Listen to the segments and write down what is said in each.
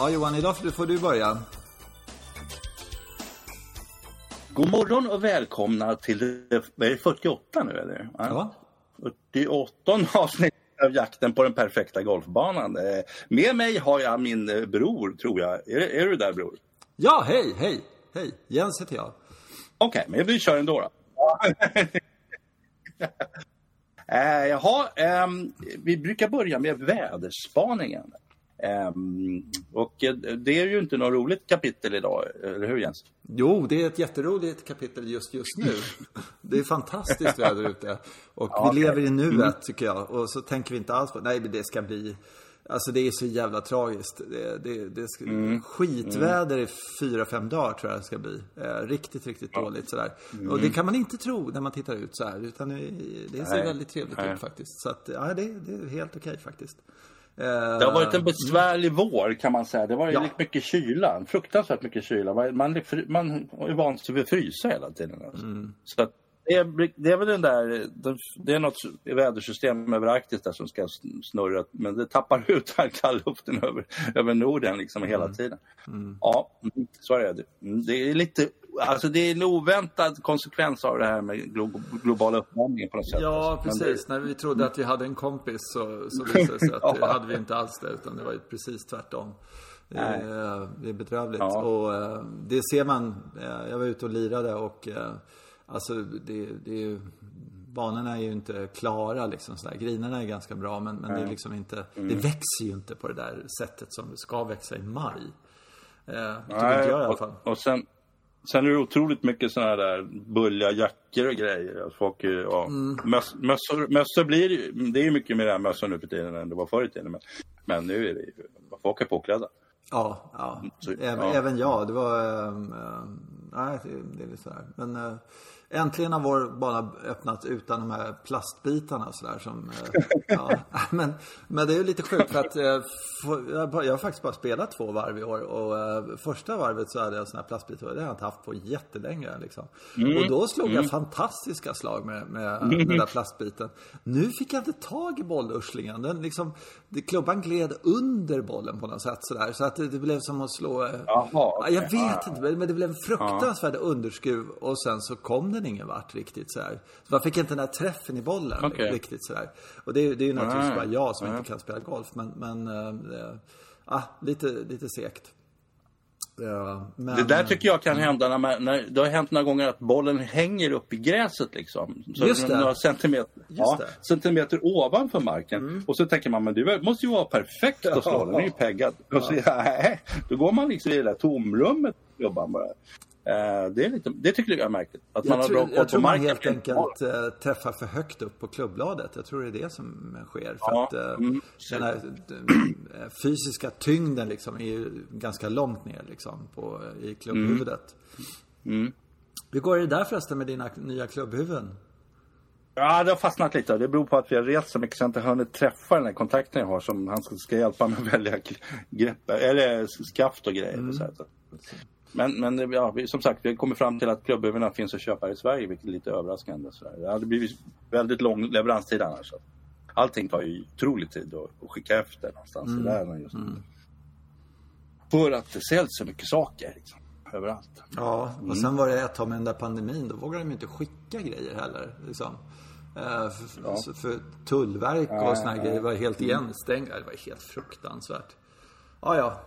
Ja, Johan, idag får du börja. God morgon och välkomna till vad är det, 48 nu eller? Ja. 48 avsnitt av jakten på den perfekta golfbanan. Eh, Med mig har jag min eh, bror, tror jag. Är, är du där bror? Ja, hej, hej, hej. Jens heter jag. Okej, men vi kör ändå då. eh, jaha, ehm, vi brukar börja med väderspaningen. Ehm, och eh, det är ju inte något roligt kapitel idag, eller hur Jens? Jo, det är ett jätteroligt kapitel just just nu. Det är fantastiskt väder ute. Och Ja, vi lever i nuet, tycker jag. Och så tänker vi inte alls på, nej men det ska bli, alltså det är så jävla tragiskt. Det, det, det ska, Skitväder i fyra, fem dagar tror jag det ska bli. Eh, riktigt, riktigt dåligt sådär. Och det kan man inte tro när man tittar ut så här. Utan det, det ser Nej. väldigt trevligt Nej. ut faktiskt. Så att, ja, det, det är helt okej faktiskt. Eh, Det har varit en besvärlig vår kan man säga. Det var Ja. ja. mycket kyla, fruktansvärt mycket kyla. Man, man, är van vid att frysa hela tiden. Alltså. Mm. Så att det, är, det är väl den där, det är något vädersystem över Arktis där som ska snurra, men det tappar ut all kallluften över, över Norden liksom hela Mm. tiden. Ja, mm, så är det. Mm, Det är lite, alltså det är en oväntad konsekvens av det här med glo- globala uppvärmningen på något sätt. Ja, alltså. Precis. När vi trodde att vi hade en kompis så, så visade det sig att det hade vi inte alls det, utan det var ju precis tvärtom. Det är, det är bedrövligt. Ja. Och eh, det ser man. eh, Jag var ute och lirade och eh, alltså det, det är ju, banorna är ju inte klara liksom sådär. Grinerna är ganska bra men, men det är liksom inte, Mm. det växer ju inte på det där sättet som det ska växa i maj. Eh, tycker inte Nej, jag i alla fall. Och, och sen, sen är det otroligt mycket sådana där bulliga jackor och grejer. Folk, ja, Mm. möss, mössor, mössor blir ju, det är mycket mer mössor nu för tiden än det var förr i tiden. Men, men nu är det ju, folk är påklädda. Ja, ja. Så- Även, ja. även jag. Det var... ähm, nej, det, det är lite sådär. Men äh, äntligen har vår bana öppnat utan de här plastbitarna sådär som... Äh, ja. men, men det är ju lite sjukt för att få- jag, har faktiskt bara spelat två varv i år och äh, första varvet så hade jag sådana här plastbitar och det har jag inte haft på jättelänge liksom. Och då slog jag fantastiska slag med, med den där plastbiten. Nu fick jag inte tag i bollurslingen. Den liksom, det, klubban gled under bollen på något sätt sådär. Så att det, det blev som att slå... eh, Jaha, Ja, jag vet inte, men det blev en fruktansvärd underskruv och sen så kom den ingen vart riktigt sådär. Så man fick inte den här träffen i bollen Okej. riktigt sådär. Och det, är- det är ju naturligtvis bara jag som inte kan spela golf, men, men äh, äh, lite, lite segt. Ja, men, Det där tycker jag kan hända när, man, när det har hänt några gånger att bollen hänger upp i gräset liksom. Så. Några centimeter, ja. Mm. centimeter ovanför marken. Och så tänker man, men det måste ju vara perfekt att slå, den är ju peggad. Och så, nej, då går man liksom i det där tomrummet klubban bara. Eh, det, är lite, det tycker jag är märkligt. Att man jag har tror, bra koll jag tror man helt enkelt äh, träffar för högt upp på klubbbladet. Jag tror det är det som sker. För Ja, att äh, mm. den här fysiska tyngden liksom är ju ganska långt ner liksom på, i klubbhuvudet. Mm. Hur går det där förresten med dina nya klubbhuvuden? Ja, det har fastnat lite. Det beror på att vi har rest så mycket så jag inte hunnit träffa den här kontakten jag har som han ska, hjälpa mig att välja grepp, eller skaft och grejer. Och så här. Men, men ja, vi, som sagt, vi har kommit fram till att klubbhuvudena finns att köpa här i Sverige, vilket är lite överraskande. Så. Det hade blivit väldigt lång leveranstid annars. Så. Allting tar ju otrolig tid att, att skicka efter någonstans i världen just nu. För att det säljs så mycket saker liksom, överallt. Ja, och sen var det ett tag med den där pandemin. Då vågade de inte skicka grejer heller. Liksom. Eh, för, så för tullverk och såna här grejer var helt igenstängda. Det var helt fruktansvärt. Ja, ja.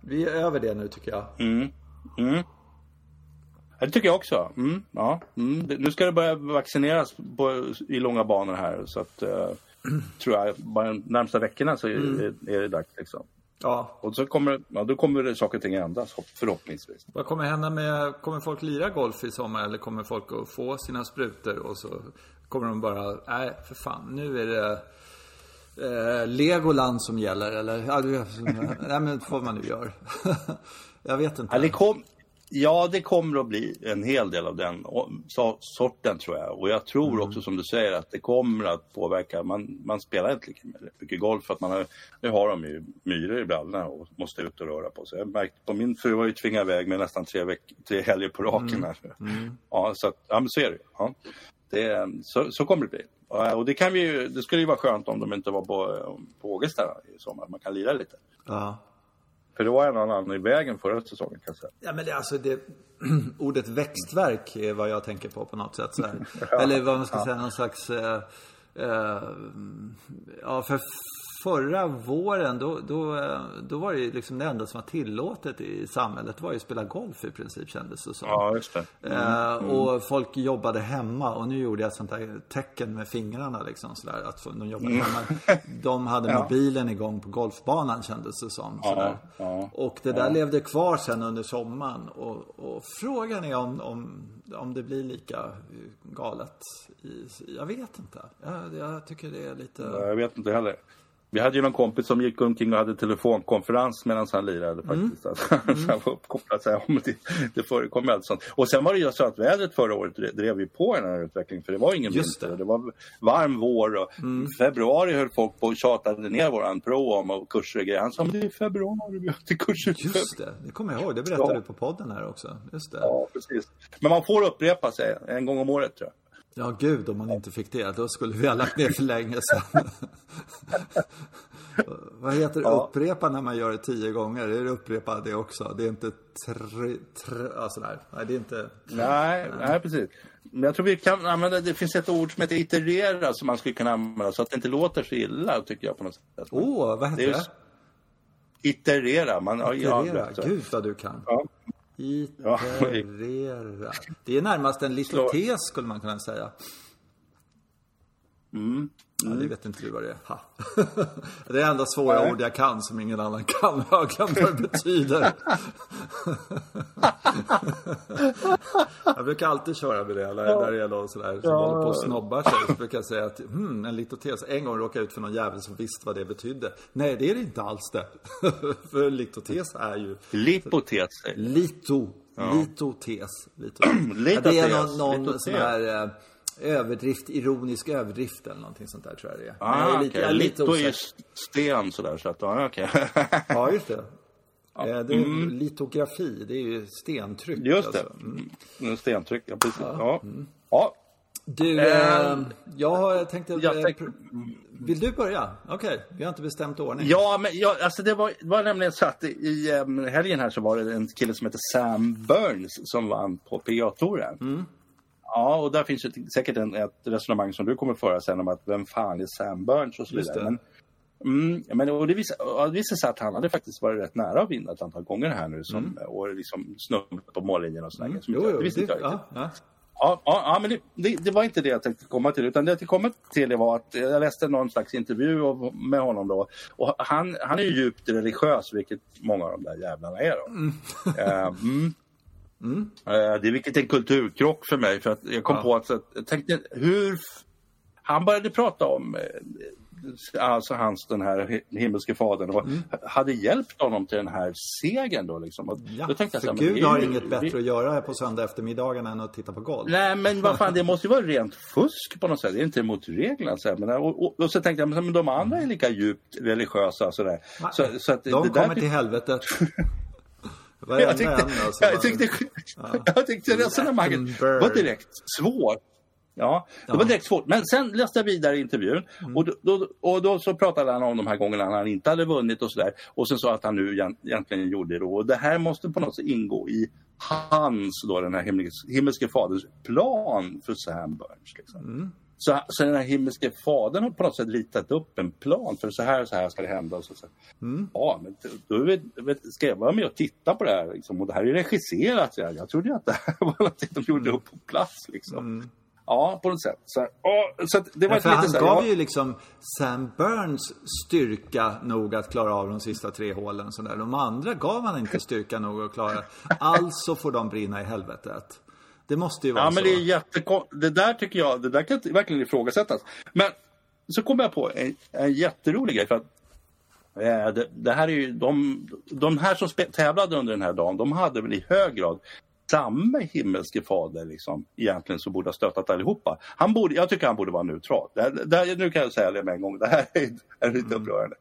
Vi är över det nu tycker jag. Mm. Ja, det tycker jag också. Mm, ja. mm. Nu ska det börja vaccineras på, i långa banor här. Så att, eh, tror jag, bara de närmsta veckorna så är, är det dags. Liksom. Ja. Och så kommer, ja, då kommer det saker och ting ändras hopp- förhoppningsvis. Vad kommer hända med, kommer folk lira golf i sommar eller kommer folk att få sina sprutor och så kommer de bara, nej för fan, nu är det eh, Legoland som gäller eller? Ja, nej men får man nu gör. jag vet inte. Ja, det, kom, ja, det kommer att bli en hel del av den sorten tror jag. Och jag tror också som du säger att det kommer att påverka. Man, man spelar inte lika mycket golf för att man har, nu har de ju myror i brallorna och måste ut och röra på sig. Jag har märkt på min fru var ju tvingad iväg med nästan tre, veck, tre helger på raken. Här. Ja, så att, ja men så är det ja. det. Så, så kommer det bli. Och det, kan vi ju, det skulle ju vara skönt om de inte var på, på Ågesta i sommar. Man kan lira lite. Ja. För det var en annan i vägen förra säsongen kan jag säga. Ja, men det, alltså det, ordet växtverk är vad jag tänker på på något sätt. Här. Eller vad man ska säga, någon slags... Eh, eh, ja, för förra våren då, då, eh, då var det ju liksom det enda som var tillåtet i samhället var ju att spela golf i princip kändes det som. Ja, just det. Mm. och folk jobbade hemma och nu gjorde jag ett sånt där tecken med fingrarna liksom sådär att de jobbade Mm. hemma. De hade Ja. mobilen igång på golfbanan kändes det som. Sådär. ja, och det där levde kvar sen under sommaren och, och frågan är om, om, om det blir lika galet. I, jag vet inte. Jag, jag tycker det är lite... Jag vet inte heller. Vi hade ju någon kompis som gick omkring och hade telefonkonferens medan han lirade Mm. faktiskt. Alltså, så han var uppkopplad. Så här, om det, det förekom allt sånt. Och sen var det ju så att vädret förra året drev- ju på den här utvecklingen. För det var ingen Just vinter. det. Mm. Det. var varm vår och februari höll folk på och tjatade ner våran pro om och kurser och grejer. Han sa men det är februari, vi har inte kurser Just det, det kommer jag ihåg. Det berättade Ja. du på podden här också. Just det. Ja, precis. Men man får upprepa sig en gång om året tror jag. Ja, gud om man inte fick det. Då skulle vi ha lagt ner för länge sedan. Vad heter det? Ja. Upprepa när man gör det tio gånger? Är det upprepa det också? Det är inte tre, tre, alltså där. Nej, det är inte... Nej, nej, precis. Men jag tror vi kan använda, det finns ett ord som heter iterera som man skulle kunna använda så att det inte låter så illa tycker jag på något sätt. Åh, vad heter Det är det? just- Iterera, man ja, Iterera. så. Gud vad du kan. Ja. Iterera. Det är närmast en litotes skulle man kunna säga. Mm. Ja, det vet inte du vad det är. Ha. Det är enda svåra Nej. ord jag kan som ingen annan kan. Jag har glömt vad det betyder. Jag brukar alltid köra med det när, när det är någon sådär som håller på och snobbar sig. Så brukar jag säga att hmm, en litotes. En gång råkade jag ut för någon jävel som visste vad det betydde. Nej, det är det inte alls det. för litotes är ju Lipotes. lito. Litotes. Lito. Ja, det är någon, någon Litotes. sån här eh, överdrift, ironisk överdrift eller någonting sånt där tror jag det är. Ah, jag är lite, jag är lite Lito är ju sten sådär så att, ja okej. Ja, just det. Eh, Det är litografi, det är ju stentryck. Mm. Just det. alltså. Mm. Mm. Stentryck, ja precis. Ja. ja. Du, Eh, eh, jag har tänkt att... jag tänk- Vill du börja? Okej, vi har inte bestämt ordning. Ja, men ja, alltså det var, var nämligen så att i um, helgen här så var det en kille som heter Sam Burns som vann på PGA-touren. Ja, och där finns ju ett- säkert en, ett resonemang som du kommer föra sen om att vem fan är Sam Burns och så vidare. Men, mm, men och det, visade, visade sig att han hade faktiskt varit rätt nära att vinna ett antal gånger här nu som, och liksom snubblat på mållinjen och sådär. Mm. Jo, jo, det visste det, inte jag riktigt. ja, ja. Ja, ja, men det, det, det var inte det jag tänkte komma till. Utan det jag tänkte komma till det var att jag läste någon slags intervju av- med honom då. Och han, han är ju djupt religiös, vilket många av de där jävlarna är då. Eh, mm. Eh, det är vilket en kulturkrock för mig. För att jag kom Ja. på att, så att jag tänkte hur... Han började prata om eh, alltså hans den här hi- himmelske fadern och hade hjälpt honom till den här segern då liksom. Och Ja, då tänkte jag så här, Gud har ju- inget bättre det- att göra här på söndag eftermiddagen än att titta på golf. Nej men vad fan det måste ju vara rent fusk på något sätt. Det är inte mot reglerna. Så här. Men, och, och, och så tänkte jag, men de andra är lika djupt religiösa sådär. Så, så att De kommer där, till helvetet. Varenda jag tyckte, en, alltså, jag tyckte, jag tyckte resonemanget var direkt svårt. Ja, det var direkt svårt. Men sen läste jag vidare intervjun och, då, då, och då så pratade han om de här gångerna han inte hade vunnit och sådär. Och sen sa att han nu egent- egentligen gjorde det. Och det här måste på något sätt ingå i hans, då, den här himmelske, himmelske faderns plan för Sam Burns. Liksom. Så, så den här himmelske fadern har på något sätt ritat upp en plan för så här så här ska det hända. Och så, så. Ja, men då vet, vet, ska jag vara med och titta på det här? Liksom? Och det här är regisserat. Så jag, jag trodde ju att det här var något de gjorde upp på plats. Liksom. Ja, på något sätt. Så, här, åh, så det var Ja, för lite han så här, gav ja, ju liksom Sam Burns styrka nog att klara av de sista tre hålen. Sådär. De andra gav han inte styrka nog att klara. Alltså får de brinna i helvetet. Det måste ju vara Ja, så. men det är jättekon... Det där tycker jag, det där kan verkligen ifrågasättas. Men så kom jag på en, en jätterolig grej. För att, eh, det, det här är ju, de, de här som tävlade under den här dagen, de hade väl i hög grad samma himmelske fader liksom, egentligen som borde ha stöttat allihopa. Han borde, jag tycker han borde vara neutral. Det, det, nu kan jag säga det med en gång, det här är, är lite upprörande.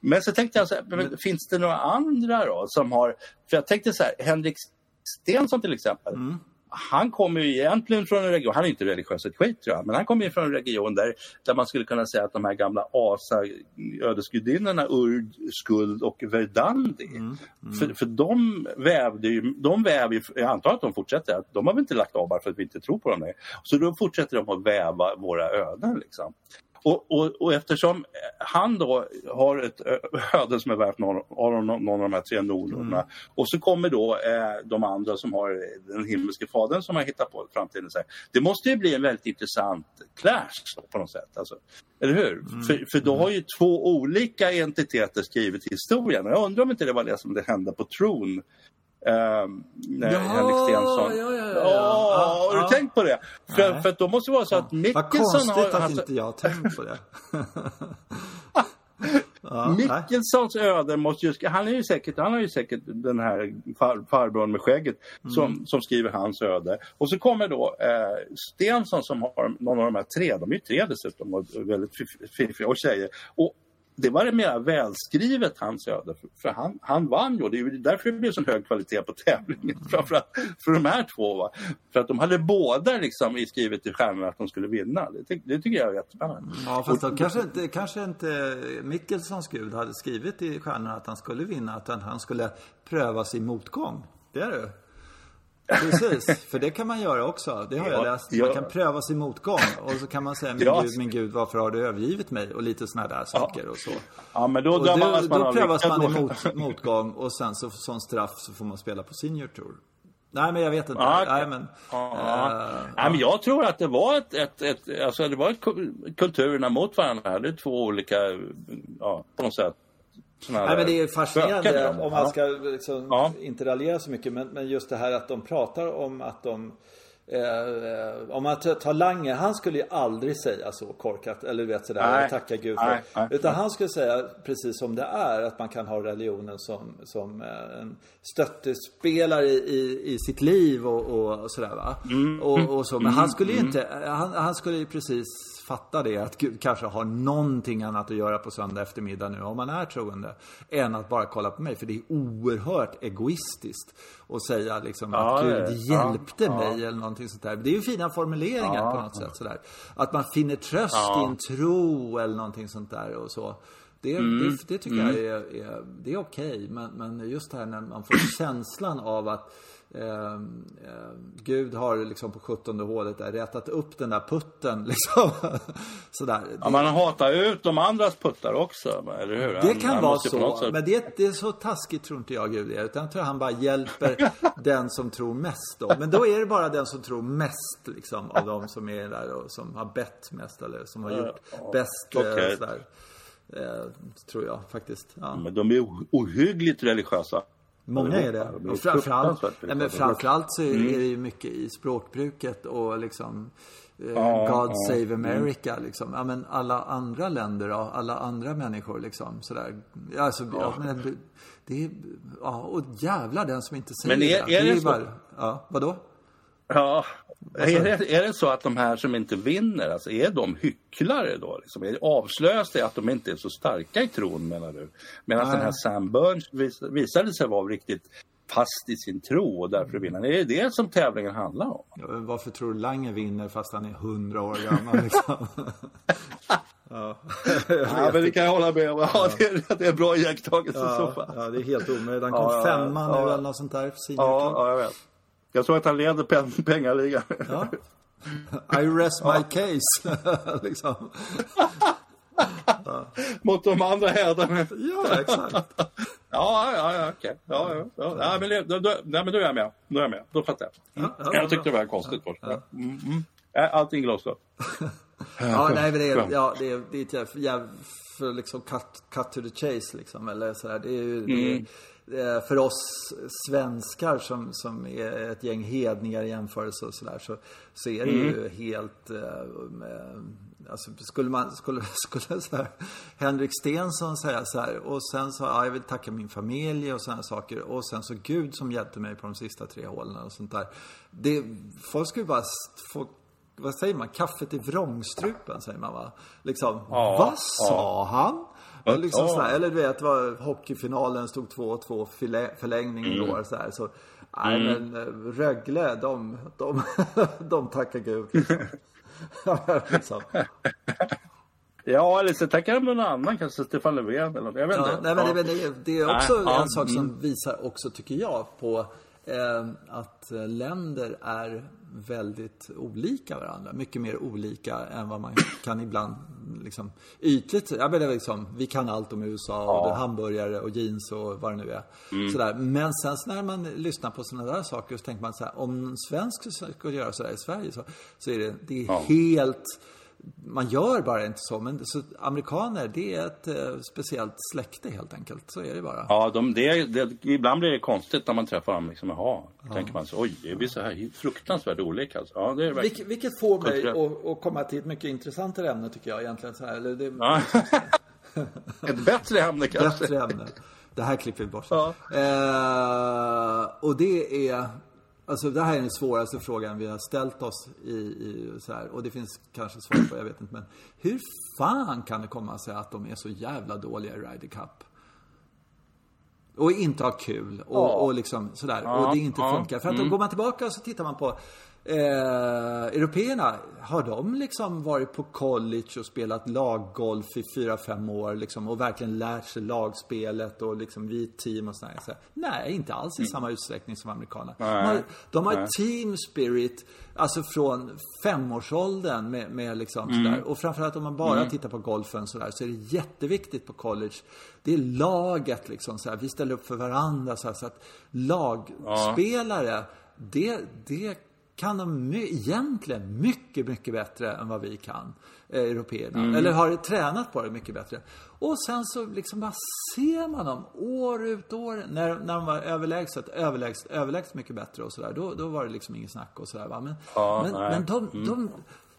Men så tänkte jag så här, men, finns det några andra då som har... För jag tänkte så här, Henrik Stensson till exempel. Han kommer ju egentligen från en region, han är inte religiös ett skit tror jag, men han kommer ju från en region där, där man skulle kunna säga att de här gamla asa ödesgudinnorna Urd, Skuld och Verdandi, mm, mm. För, för de vävde ju, de väver ju, jag antar att de fortsätter, de har väl inte lagt av bara för att vi inte tror på dem längre. Så då fortsätter de att väva våra öden liksom. Och, och, och, eftersom han då har ett öde som är värt någon, någon, av de här tre nornorna mm. och så kommer då eh, de andra som har den himmelske fadern som har hittat på framtiden. Så här. Det måste ju bli en väldigt intressant clash på något sätt. Alltså, eller hur? Mm. För, för då har ju två olika entiteter skrivit historien. Jag undrar om inte det var det som det hände på Tron Um, nej, ja, Henrik Stensson. Ja, ja, ja. Oh, har du tänkt på det? För, för då måste det vara så att Mickelson har... Vad konstigt att inte jag har tänkt på det. ja, Mickelsons öde måste ju... Han, är ju säkert, han har ju säkert den här far, farbrorn med skägget mm. som, som skriver hans öde. Och så kommer då eh, Stensson som har någon av de här tre, de är ju tre dessutom och väldigt fiffiga och tjejer. Och det var det mer välskrivet hans öde. För han, han vann ju. Det är därför det blev så hög kvalitet på tävlingen. Framförallt för de här två. Va? För att de hade båda liksom i skrivet i stjärnorna att de skulle vinna. Det, det tycker jag är jättespännande. Ja, fast då, kanske, inte, kanske inte Mickelsons gud hade skrivit i stjärnorna att han skulle vinna. Utan han skulle prövas i motgång. Det är det. Precis, för det kan man göra också. Det har ja, jag läst. Man ja. kan pröva sin motgång och så kan man säga min ja. gud, min gud, varför har du övergivit mig? Och lite sådana där saker och så. Ja, men då, då, man då prövas man i mot, motgång och sen så som straff så får man spela på senior tour. Nej, men jag vet inte. Ja, Nej, men, ja. Äh, Nej, men jag tror att det var ett, ett, ett, alltså det var ett, kulturerna mot varandra. Det är två olika, ja, på något sätt Nej, men det är fascinerande om man ska liksom ja. inte raljera så mycket. Men, men just det här att de pratar om att de Eh, om man tar Lange, han skulle ju aldrig säga så korkat. Eller du vet sådär, nej. tacka gud för. Nej, nej, Utan han skulle säga precis som det är. Att man kan ha religionen som, som eh, en stöttespelare i, i sitt liv och, och sådär va. Mm. Och, och, så. Men mm. han skulle ju mm. inte, han, han skulle ju precis fatta det. Att Gud kanske har någonting annat att göra på söndag eftermiddag nu om man är troende. Än att bara kolla på mig. För det är oerhört egoistiskt. Att säga liksom ja, att Gud hjälpte ja, mig eller någonting sånt där. Det är ju fina formuleringar ja, på något sätt sådär. Att man finner tröst i en tro eller någonting sånt där och så. Det, mm. det, det, tycker mm. jag är, är, det är okej. Okay. Men, men just det här när man får känslan av att Eh, Gud har liksom på 17 hålet där rätat upp den där putten liksom. Sådär. Ja, man hatar ut de andras puttar också, eller hur? Det kan han vara så, men det, det, är så taskigt tror inte jag Gud är. Utan jag tror han bara hjälper den som tror mest då. Men då är det bara den som tror mest liksom av de som är där och som har bett mest eller som har gjort uh, bäst. Eh, okay. Sådär. Eh, tror jag faktiskt. Ja. Men de är ohyggligt religiösa. Många är det. Och framförallt, nej, men framförallt så är mm. det ju mycket i språkbruket och liksom eh, God ja, Save America mm. liksom. Ja men alla andra länder då? Alla andra människor liksom sådär. Alltså, ja. men, det är, ja och jävlar den som inte säger men är, det. Är det, det är så? Bara, ja, vadå? Ja, är det, är det så att de här som inte vinner, alltså är de hycklare då? Liksom? Är det avslöjas det att de inte är så starka i tron menar du? Medan den här Sam Burns vis, visade sig vara riktigt fast i sin tro och därför vinner. Är det det som tävlingen handlar om? Ja, varför tror du Lange vinner fast han är hundra år gammal liksom? Ja, ja men det kan jag hålla med om. Ja, det, är, det är bra iakttagelse ja, i så fall. Ja, det är helt omöjligt. Han kom ja, femma nu eller något sånt där. Ja, ja, jag vet. Jag såg att han leder pen pengaligan. Ja. I rest my case. liksom. Mot de andra herdarna. ja, exakt. ja, ja, ja, okej. Ja, ja, ja. ja men, då, då, nej, men då är jag med. Då är jag med. Då fattar jag. Mm. Ja, jag tyckte det var konstigt först. Ja. Mm, mm. Allting glasklart. ja, nej, men det är, ja, det är, det är ett jävla, för liksom cut, cut to the chase liksom. Eller sådär. Det är ju, det är, mm. För oss svenskar som, som är ett gäng hedningar i jämförelse och sådär så, så är det mm. ju helt eh, Alltså skulle man, skulle, skulle så här, Henrik Stensson säga så här och sen så, ja, jag vill tacka min familj och sådana saker och sen så Gud som hjälpte mig på de sista tre hålen och sånt där. Det, folk skulle bara få, vad säger man, kaffet i vrångstrupen säger man va? Liksom, ja, vad sa ja. han? Och liksom ja. sådär, eller du vet, var hockeyfinalen stod 2-2 förlängning mm. igår så här, så Nej, mm. men eh, Rögle, de, de, de tackar gud. Liksom. liksom. Ja, eller så tackar de någon annan, kanske Stefan Löfven eller något. Jag vet ja, inte. Nej, men ja. det, det, är också nej, en ja, sak som mm. visar också, tycker jag, på eh, att länder är väldigt olika varandra. Mycket mer olika än vad man kan ibland liksom, ytligt. Jag menar liksom, vi kan allt om USA och ja. hamburgare och jeans och vad det nu är. Mm. Sådär. Men sen när man lyssnar på sådana där saker så tänker man så här, om en svensk skulle göra sådär i Sverige så, så är det, det är ja. helt man gör bara inte så. Men så, amerikaner, det är ett eh, speciellt släkte helt enkelt. Så är det bara. Ja, de, det, det, ibland blir det konstigt när man träffar dem. Liksom, jaha, ja. tänker man så, oj, det blir så här fruktansvärt olika. Alltså. Ja, det är Vilk, vilket får mig att, att, komma till ett mycket intressantare ämne tycker jag egentligen. Så här. Det... ja. ett bättre ämne kanske. Bättre ämne. Det här klipper vi bort. Ja. Eh, och det är Alltså det här är den svåraste frågan vi har ställt oss i, i så här, och det finns kanske svar på, jag vet inte men hur fan kan det komma sig att de är så jävla dåliga i Ryder Cup? Och inte ha kul och, ja. och liksom sådär. Ja, och det inte funkar. För att mm. då går man tillbaka och så tittar man på Eh, européerna, har de liksom varit på college och spelat laggolf i 4-5 år liksom, och verkligen lärt sig lagspelet och liksom vi team och sådär? Så, nej, inte alls i mm. samma utsträckning som amerikanerna. De har, de har team spirit, alltså från femårsåldern med, med liksom mm. sådär. Och framförallt om man bara mm. tittar på golfen sådär så är det jätteviktigt på college. Det är laget liksom sådär. Vi ställer upp för varandra så, så att lagspelare ja. det, det kan de my egentligen mycket, mycket bättre än vad vi kan, eh, européerna. Mm. Eller har tränat på det mycket bättre. Och sen så liksom bara ser man dem år ut och år när, när de var överlägset, överlägset, överlägset mycket bättre och sådär. Då, då var det liksom inget snack och sådär va. Men, ja, men, men de, mm. de,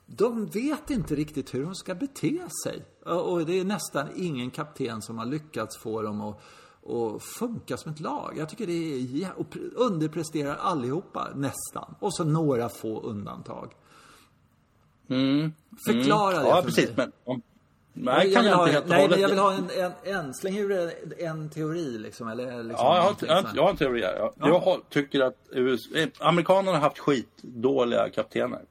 de vet inte riktigt hur de ska bete sig. Och det är nästan ingen kapten som har lyckats få dem att och funka som ett lag. Jag tycker det är, och underpresterar allihopa nästan. Och så några få undantag. Mm. Förklara mm. det ja, för precis, mig. Men, nej, jag, jag inte helt nej, men jag vill ha en, en, en släng ur en teori liksom. Eller liksom ja, jag har, jag, jag har en teori. Jag, ja. jag tycker att USA, amerikanerna har haft skitdåliga kaptener.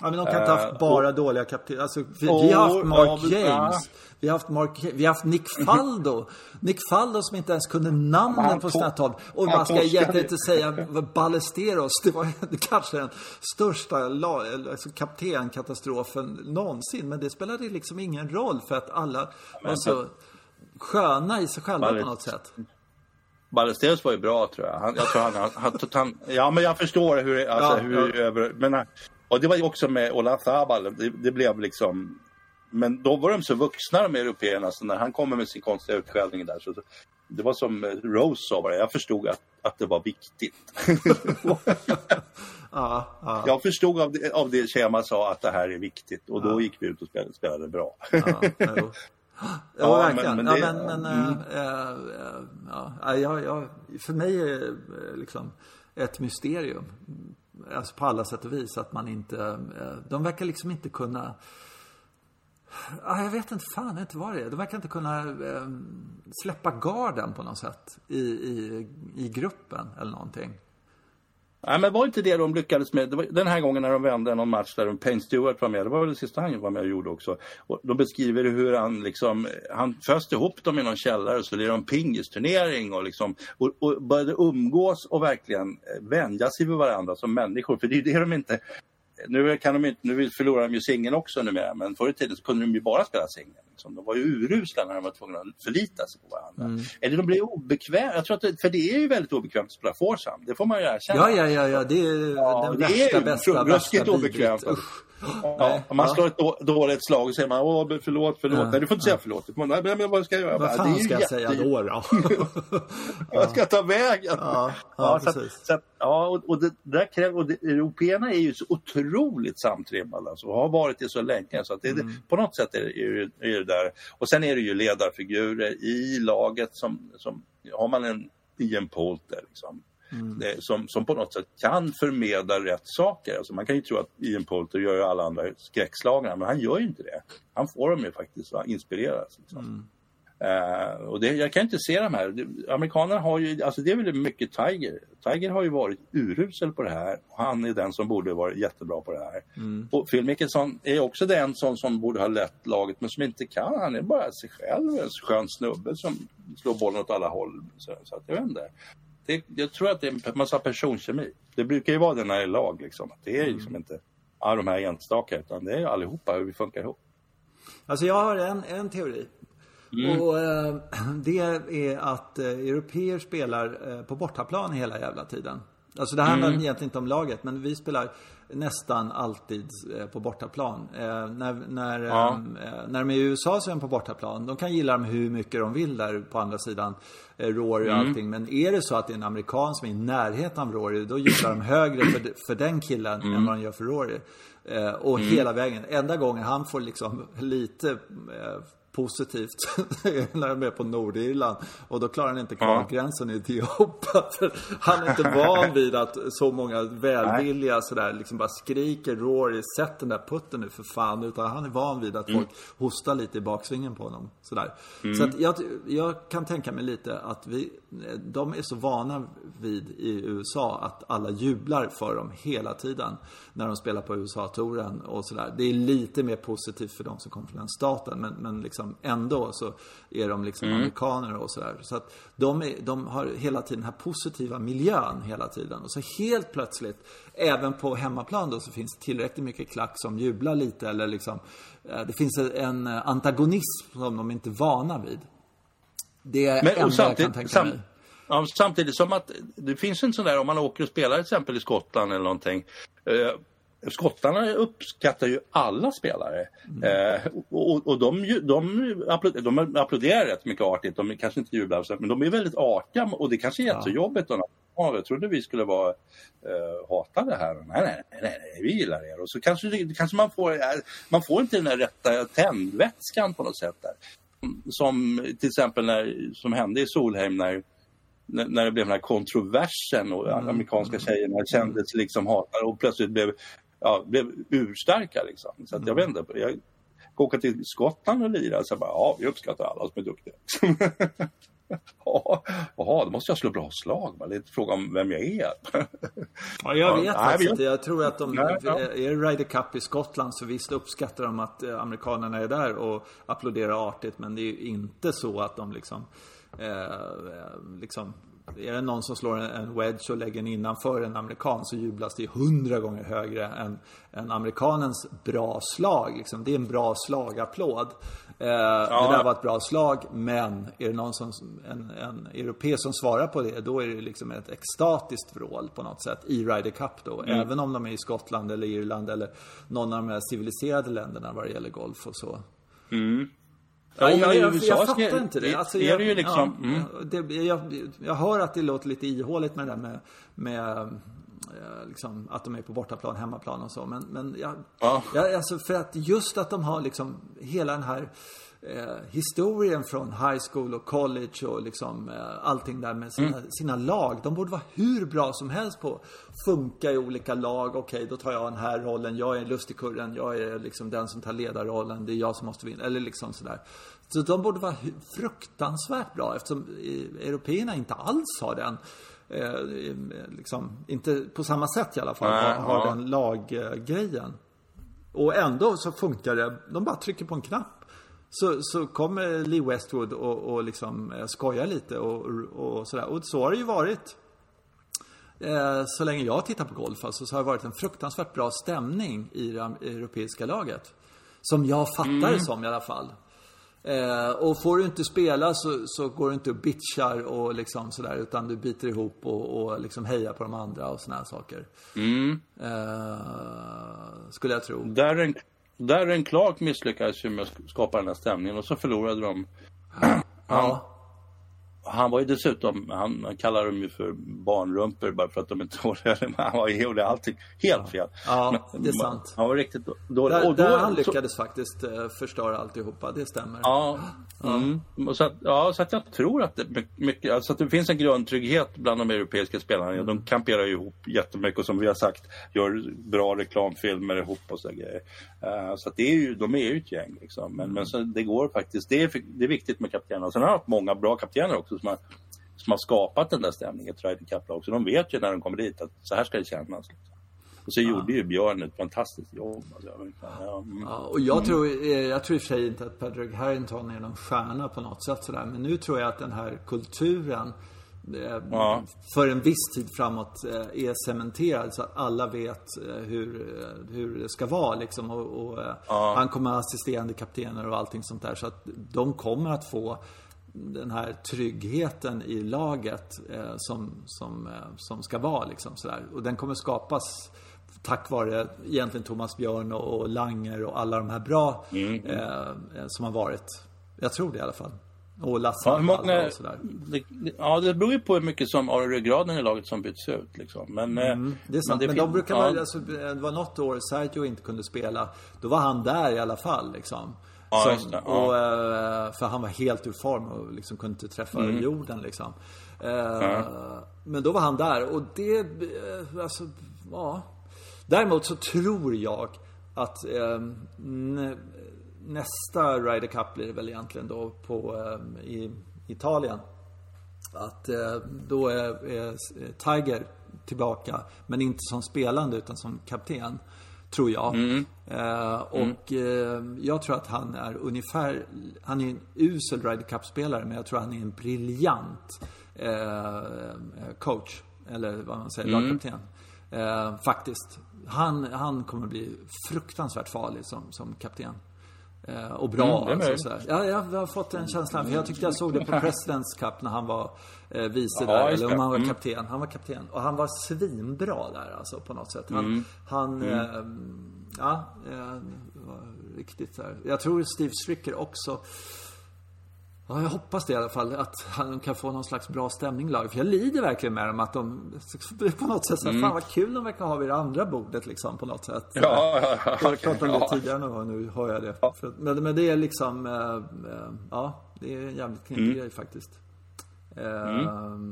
Ja, men de kan inte ha haft bara uh, dåliga kaptener. Alltså, vi, vi, har haft Mark James. Vi har haft, Mark, vi har haft Nick Faldo. Nick Faldo som inte ens kunde namnen på sina tal. Och man ska egentligen inte säga Ballesteros. Det var kanske den största alltså, kaptenkatastrofen någonsin. Men det spelade liksom ingen roll för att alla var så sköna i sig själva på något sätt. Ballesteros var ju bra tror jag. Han, jag tror han, han, han, ja men jag förstår hur, alltså, ja, hur ja. över, men och det var också med Ola Zabal, det, det, blev liksom... Men då var de så vuxna de européerna, så när han kommer med sin konstiga utskällning där så, det var som Rose sa jag förstod att, att det var viktigt. ja, ja. Jag förstod av det, av det Kema sa att det här är viktigt och då gick vi ut och spelade, spelade bra. ja, verkligen. Men, men, det, ja, men, men mm. äh, äh, ja, ja, ja, för mig är det liksom ett mysterium alltså på alla sätt och vis. Att man inte, eh, de verkar liksom inte kunna ah, jag vet inte fan inte vad det är. De verkar inte kunna eh, släppa garden på något sätt i, i, i gruppen eller någonting. Nej, men var inte det de lyckades med? Det var den här gången när de vände någon match där Payne Stewart var med. Det var väl det sista han var med och gjorde också. Och de beskriver hur han liksom, han föste ihop dem i någon källare och så lirade de pingisturnering och liksom och, och började umgås och verkligen eh, vänja sig vid varandra som människor. För det är det de inte nu, kan de inte, nu förlorar de ju singeln också numera, men förr i tiden kunde de ju bara spela singel. Liksom. De var ju urusla när de var tvungna att förlita sig på varandra. Mm. Eller de blev obekväma, jag tror att det, för det är ju väldigt obekvämt att spela foursome, det får man ju erkänna. Ja, ja, ja, ja. det är ja, den det värsta, är bästa, bästa obekvämt. Ja, om man slår ett dåligt slag och säger man Åh, förlåt, förlåt. Ja, Nej, du får inte säga förlåt. Man, men, men vad ska jag göra? Vad fan ska jag jätte... säga då? då? Vad ska jag ta vägen? Ja, ja, ja, så, så, ja och, och det där kräver, och européerna är ju så otroligt samtrimmade alltså, och har varit det så länge så att det, mm. på något sätt är det, är, det, är det där. Och sen är det ju ledarfigurer i laget som, som har man en Ian Poulter liksom Mm. Som, som på något sätt kan förmedla rätt saker. Alltså man kan ju tro att Ian Poulter gör alla andra skräckslagna men han gör ju inte det. Han får dem ju faktiskt att inspireras. Liksom. Mm. Uh, och det, jag kan inte se de här. Det, amerikanerna har ju, alltså det är väl mycket Tiger. Tiger har ju varit urusel på det här och han är den som borde vara jättebra på det här. Mm. Och Phil Mickelson är också den som, som borde ha lett laget men som inte kan. Han är bara sig själv, en skön snubbe som slår bollen åt alla håll. Så, så att jag vet inte. Det, jag tror att det är en massa personkemi. Det brukar ju vara det när det är lag liksom. Det är liksom mm. inte ja, de här enstaka utan det är allihopa hur vi funkar ihop. Alltså jag har en, en teori. Mm. Och eh, det är att eh, europeer spelar eh, på bortaplan hela jävla tiden. Alltså det handlar mm. egentligen inte om laget, men vi spelar nästan alltid eh, på bortaplan. Eh, när, när, ja. eh, när de är i USA så är de på bortaplan. De kan gilla dem hur mycket de vill där på andra sidan eh, Rory och mm. allting. Men är det så att det är en amerikan som är i närheten av Rory, då gillar de högre för, för den killen mm. än vad de gör för Rory. Eh, och mm. hela vägen. Enda gången han får liksom lite positivt när de är på Nordirland. Och då klarar han inte kvalgränsen ja. i Etiopien. han är inte van vid att så många välvilliga sådär liksom bara skriker Rory, sätt den där putten nu för fan. Utan han är van vid att mm. folk hostar lite i baksvingen på honom. Sådär. Mm. Så att jag, jag kan tänka mig lite att vi, de är så vana vid i USA att alla jublar för dem hela tiden. När de spelar på USA-touren och sådär. Det är lite mer positivt för de som kommer från den staten. Men, men liksom liksom ändå så är de liksom mm. amerikaner och sådär. Så att de, är, de har hela tiden den här positiva miljön hela tiden. Och så helt plötsligt, även på hemmaplan då, så finns det tillräckligt mycket klack som jublar lite eller liksom eh, Det finns en antagonism som de inte är vana vid. Det är Men, enda jag kan tänka mig. Ja, samtidigt som att det finns en sån där om man åker och spelar till exempel i Skottland eller någonting. Eh, skottarna uppskattar ju alla spelare. Mm. Eh, och, och de, de, de applåderar rätt mycket artigt, de kanske inte jublar, men de är väldigt artiga och det kanske är ja. jättejobbigt. Och, ja, jag trodde vi skulle vara eh, hata det här. Nej, nej, nej, nej, vi gillar er. Och så kanske, kanske man får, man får inte den där rätta tändvätskan på något sätt där. Som till exempel när, som hände i Solheim när när det blev den här kontroversen och mm. amerikanska tjejerna kändes liksom hatade och plötsligt blev ja, blev urstarka liksom. Så att jag vet inte, jag åka till Skottland och lira så bara, ja vi uppskattar alla som är duktiga. ja, jaha, då måste jag slå bra slag. Det är inte fråga om vem jag är. ja, jag vet faktiskt inte. Jag tror att de, ja, ja. är det Ryder Cup i Skottland så visst uppskattar de att eh, amerikanerna är där och applåderar artigt. Men det är ju inte så att de liksom, eh, eh liksom är det någon som slår en wedge och lägger den innanför en amerikan så jublas det hundra gånger högre än, än amerikanens bra slag. Liksom. Det är en bra slagapplåd. Eh, ja. Det där var ett bra slag, men är det någon som, en, en europé som svarar på det, då är det liksom ett extatiskt vrål på något sätt i Ryder Cup då. Mm. Även om de är i Skottland eller Irland eller någon av de här civiliserade länderna vad det gäller golf och så. Mm. Ja, jag, jag, jag fattar inte det. Alltså, jag, det ju liksom, ja, mm. det, jag, jag hör att det låter lite ihåligt med det där med, med eh, liksom, att de är på bortaplan, hemmaplan och så. Men, men jag, ja. jag, alltså för att just att de har liksom hela den här eh, historien från high school och college och liksom eh, allting där med sina, mm. sina, lag. De borde vara hur bra som helst på funka i olika lag. Okej, okay, då tar jag den här rollen. Jag är lustigkurren. Jag är liksom den som tar ledarrollen. Det är jag som måste vinna. Eller liksom sådär. Så de borde vara fruktansvärt bra eftersom eh, européerna inte alls har den eh, liksom, inte på samma sätt i alla fall, har, har den laggrejen. Och ändå så funkar det. De bara trycker på en knapp så, så kommer Lee Westwood och, och liksom eh, skojar lite och, och sådär. Och så har det ju varit. Eh, så länge jag tittar på golf alltså, så har det varit en fruktansvärt bra stämning i det europeiska laget. Som jag fattar mm. det som i alla fall. Eh, och får du inte spela så, så, går du inte och bitchar och liksom sådär utan du biter ihop och, och liksom hejar på de andra och sådana här saker. Mm. Eh, skulle jag tro. Darren, Darren Clark misslyckades ju med att skapa den här stämningen och så förlorade de. Ja. han var ju dessutom, han, han kallar dem ju för barnrumpor bara för att de inte håller, men han var, gjorde allting helt fel. Ja, men, det är sant. Han var riktigt dålig. Där, och då, där han så- lyckades faktiskt eh, förstöra alltihopa, det stämmer. Ja, mm. Och så, att, ja, så att jag tror att det, my- mycket, alltså att det finns en grundtrygghet bland de europeiska spelarna. De kamperar ju ihop jättemycket och som vi har sagt gör bra reklamfilmer ihop och så grejer. Eh, så att det är ju, de är ju ett gäng liksom. Men, men så det går faktiskt, det är, det är viktigt med kaptenerna. Sen har jag haft många bra kaptener också som har, som har skapat den där stämningen i ett Ryder Cup-lag. Så de vet ju när de kommer dit att så här ska det kännas. Liksom. Och så gjorde ju Björn ett fantastiskt jobb. Alltså, ja, mm. Ja, och jag tror, eh, jag tror i och för sig inte att Patrick Harrington är någon stjärna på något sätt sådär. Men nu tror jag att den här kulturen eh, Ja. för en viss tid framåt eh, är cementerad så att alla vet hur, hur det ska vara liksom. Och, och han kommer ha assisterande kaptener och allting sånt där. Så att de kommer att få den här tryggheten i laget eh, som, som, eh, som ska vara liksom sådär. Och den kommer skapas tack vare egentligen Thomas Björn och, och Langer och alla de här bra Mm. eh, eh, som har varit. Jag tror det i alla fall. Och Lasse Ja, många, och sådär. det, ja, det beror ju på hur mycket som av ryggraden i laget som byts ut. Liksom. Men, eh, Mm, Det är sant, men, det de brukar ja. vara, alltså, det var något år Sergio inte kunde spela. Då var han där i alla fall liksom. Ja, Som- och, eh, för han var helt ur form och liksom kunde inte träffa Mm. jorden liksom. Eh, Men då var han där och det, eh, alltså, ja. Däremot så tror jag att eh, nä, nästa Ryder Cup blir det väl egentligen då på, eh, i Italien. Att då är Tiger tillbaka, men inte som spelande utan som kapten. Tror jag. Eh, och eh, jag tror att han är ungefär, han är en usel Ryder Cup-spelare, men jag tror han är en briljant eh, coach. Eller vad man säger, lagkapten. Eh, faktiskt. Han, han kommer bli fruktansvärt farlig som, som kapten. Eh, och bra Mm, alltså. Ja, jag har fått den känslan. För jag tyckte jag såg det på Presidents Cup när han var eh, vice Ja, där. Eller om han var Mm. kapten. Han var kapten. Och han var svinbra där alltså på något sätt. Han, han Eh, ja, eh, var riktigt där. Jag tror Steve Stricker också Ja, jag hoppas det i alla fall. Att han kan få någon slags bra stämning laget. För jag lider verkligen med dem att de på något sätt så här, fan vad kul de verkar ha vid det andra bordet liksom på något sätt. Mm. Ja, ja, ja. Jag har pratat om det Ja. tidigare någon gång, nu hör jag det. För, att- men, men det är liksom, eh, ja, det är en jävligt knepig Mm. grej faktiskt. Eh,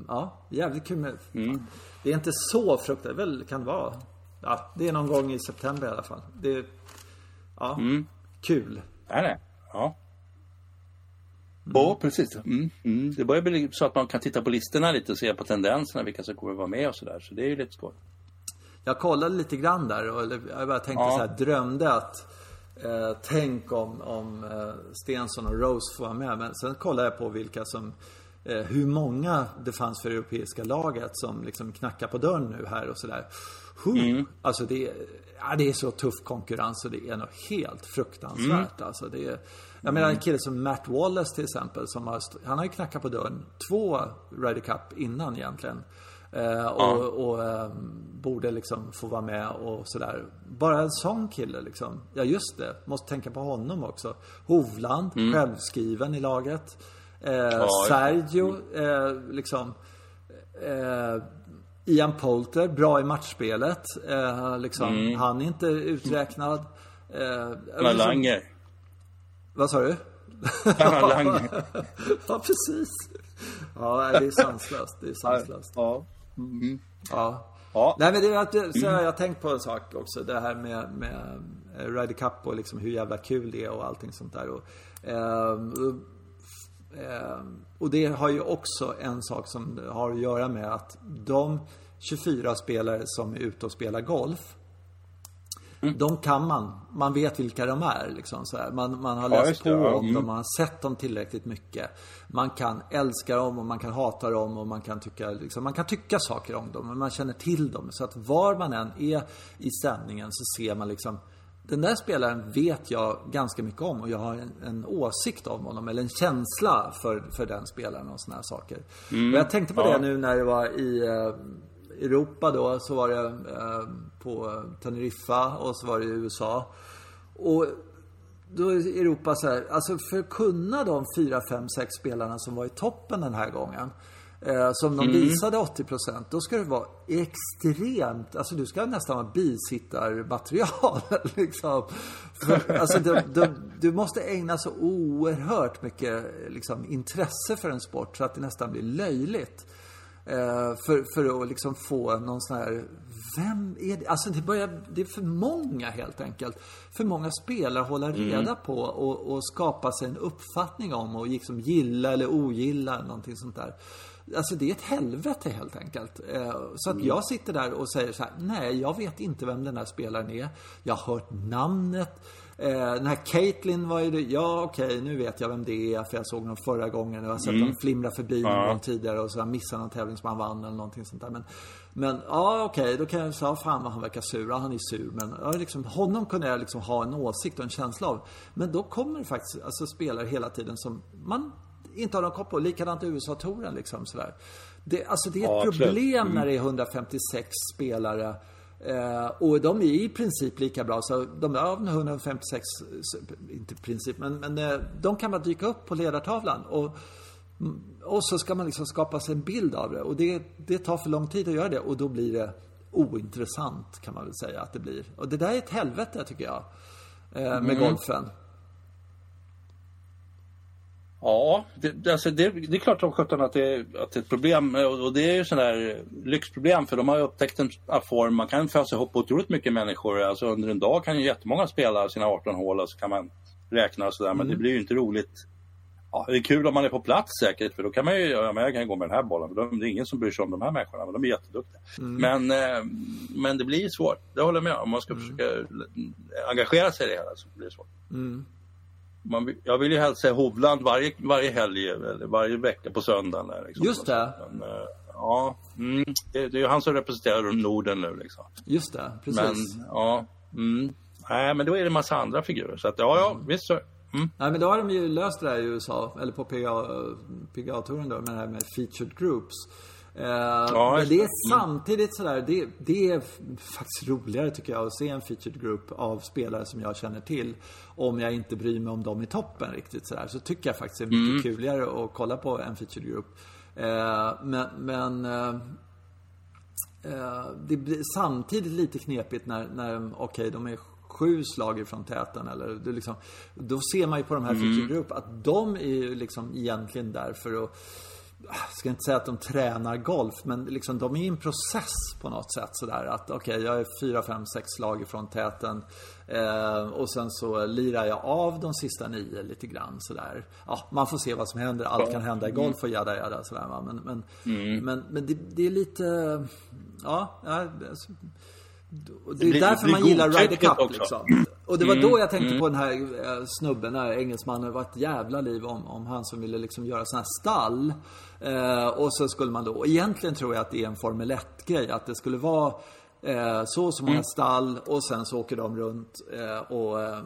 Ja, jävligt kul med, Det är inte så fruktansvärt, väl kan det vara. Ja, det är någon gång i september i alla fall. Det är, ja, Mm. kul. Nej, nej. Ja. Ja, precis. Mm, mm. Det börjar bli så att man kan titta på listorna lite och se på tendenserna, vilka som kommer vara med och sådär. Så det är ju lite skoj. Jag kollade lite grann där och jag bara tänkte Ja. så här, drömde att eh, tänk om, om eh, Stensson och Rose får vara med. Men sen kollade jag på vilka som, eh, hur många det fanns för europeiska laget som liksom knackar på dörren nu här och sådär. Mm. Alltså det, är- ja, det är så tuff konkurrens och det är något helt fruktansvärt. Alltså det är, jag menar en kille som Matt Wallace till exempel, som har, han har ju knackat på dörren två Ryder Cup innan egentligen. Eh, och och ehm, borde liksom få vara med och sådär. Bara en sån kille liksom. Ja just det, måste tänka på honom också. Hovland, självskriven i laget. Eh, Sergio, eh, liksom. Eh, Ian Poulter, bra i matchspelet. Eh, liksom. Han är inte uträknad. Eh, Anna Langer. Vad sa du? Langer. ja, precis. Ja, det är sanslöst. Det är sanslöst. Ja. Ja. Ja. Nej men det är att, så har jag tänkt på en sak också. Det här med, med Ryder Cup och liksom hur jävla kul det är och allting sånt där. Och, ehm, ehm, och det har ju också en sak som har att göra med att de 24 spelare som är ute och spelar golf. De kan man. Man vet vilka de är. Liksom, så här. Man, man har Ja, läst på det, ja. om Mm. dem, man har sett dem tillräckligt mycket. Man kan älska dem och man kan hata dem och man kan tycka, liksom, man kan tycka saker om dem. Men man känner till dem. Så att var man än är i sändningen så ser man liksom den där spelaren vet jag ganska mycket om och jag har en, en åsikt om honom eller en känsla för, för den spelaren och såna här saker. och jag tänkte på ja. det nu när det var i eh, Europa då så var det eh, på Teneriffa och så var det i USA. Och då är Europa så här, alltså för att kunna de fyra, fem, sex spelarna som var i toppen den här gången. Eh, som de visade 80 procent. Då ska det vara extremt, alltså du ska nästan vara bisittarmaterial. liksom. För, alltså du, du, du, måste ägna så oerhört mycket liksom, intresse för en sport så att det nästan blir löjligt. Eh, för, för att liksom få någon sån här vem är det? Alltså det börjar, det är för många helt enkelt. För många spelare att hålla reda mm. på och, och, skapa sig en uppfattning om och liksom gilla eller ogilla eller någonting sånt där. Alltså det är ett helvete helt enkelt. Eh, så att jag sitter där och säger så här, nej jag vet inte vem den här spelaren är. Jag har hört namnet. Eh, den här Caitlyn var ju det, ja okej okay, nu vet jag vem det är för jag såg honom förra gången. Jag har sett mm. honom flimra förbi någon gång tidigare och så har missat någon tävling som han vann eller någonting sånt där. Men, men ja okej, okay, då kan jag säga, fan vad han verkar sur. Ja, han är sur. Men ja, liksom, honom kunde jag liksom ha en åsikt och en känsla av. Men då kommer det faktiskt alltså, spelare hela tiden som man inte har någon koll på. Likadant USA-touren liksom sådär. Det, alltså det är ett ja, problem mm. när det är 156 spelare. Eh, och de är i princip lika bra. Så de är 156, inte i princip, men, men eh, de kan bara dyka upp på ledartavlan. Och, och så ska man liksom skapa sig en bild av det. Och det, det tar för lång tid att göra det. Och då blir det ointressant kan man väl säga att det blir. Och det där är ett helvete tycker jag. Eh, med mm. golfen. Ja, det, alltså det, det är klart som sjutton att, det, att det är ett problem. Och det är ju sådana här lyxproblem för de har upptäckt en form. Man kan fösa ihop otroligt mycket människor. Alltså under en dag kan ju jättemånga spela sina 18 hål och så kan man räkna och sådär. Mm. Men det mm. blir ju inte roligt. Ja, det är kul om man är på plats säkert för då kan man ju, ja, jag kan gå med den här bollen. För det är ingen som bryr sig om de här människorna, men de är jätteduktiga. Mm. Men, eh, men det blir svårt, det håller jag med om. man ska mm. försöka engagera sig i det hela så blir det svårt. Mm man, jag vill ju helst se Hovland varje, varje helg eller varje vecka på söndagen. Liksom. Just det. Men, uh, ja, mm, det, det, är ju han som representerar Norden nu liksom. Just det, precis. Men, ja, mm, nej, men då är det en massa andra figurer. Så att, ja, ja, mm. visst så. Mm. Nej, men då har de ju löst det där i USA, eller på PGA-touren då, med det här med featured groups. Eh, ja, men det är mm. samtidigt sådär, det, det är faktiskt roligare tycker jag att se en featured group av spelare som jag känner till. Om jag inte bryr mig om dem i toppen riktigt sådär. Så tycker jag faktiskt det är mycket mm. kuligare att kolla på en featured group. Eh, men, men eh, eh det blir samtidigt lite knepigt när, när okej, okay, de är sju slag ifrån täten eller det liksom, Då ser man ju på de här mm. featured group att de är ju liksom egentligen där för att jag ska inte säga att de tränar golf, men liksom de är i en process på något sätt sådär att okej, okay, jag är fyra, fem, sex slag ifrån täten eh, och sen så lirar jag av de sista nio lite grann sådär. Ja, man får se vad som händer. Allt kan hända i golf och jada jada sådär va. Men, men, mm. men, men det, det, är lite, ja, ja det är därför man gillar Ryder Cup liksom. Och det var då mm, jag tänkte mm. på den här eh, snubben, den här engelsmannen. Det var ett jävla liv om, om han som ville liksom göra sådana här stall. Eh, och så skulle man då, och egentligen tror jag att det är en Formel 1-grej. Att det skulle vara eh, så och så många mm. stall och sen så åker de runt eh, och eh,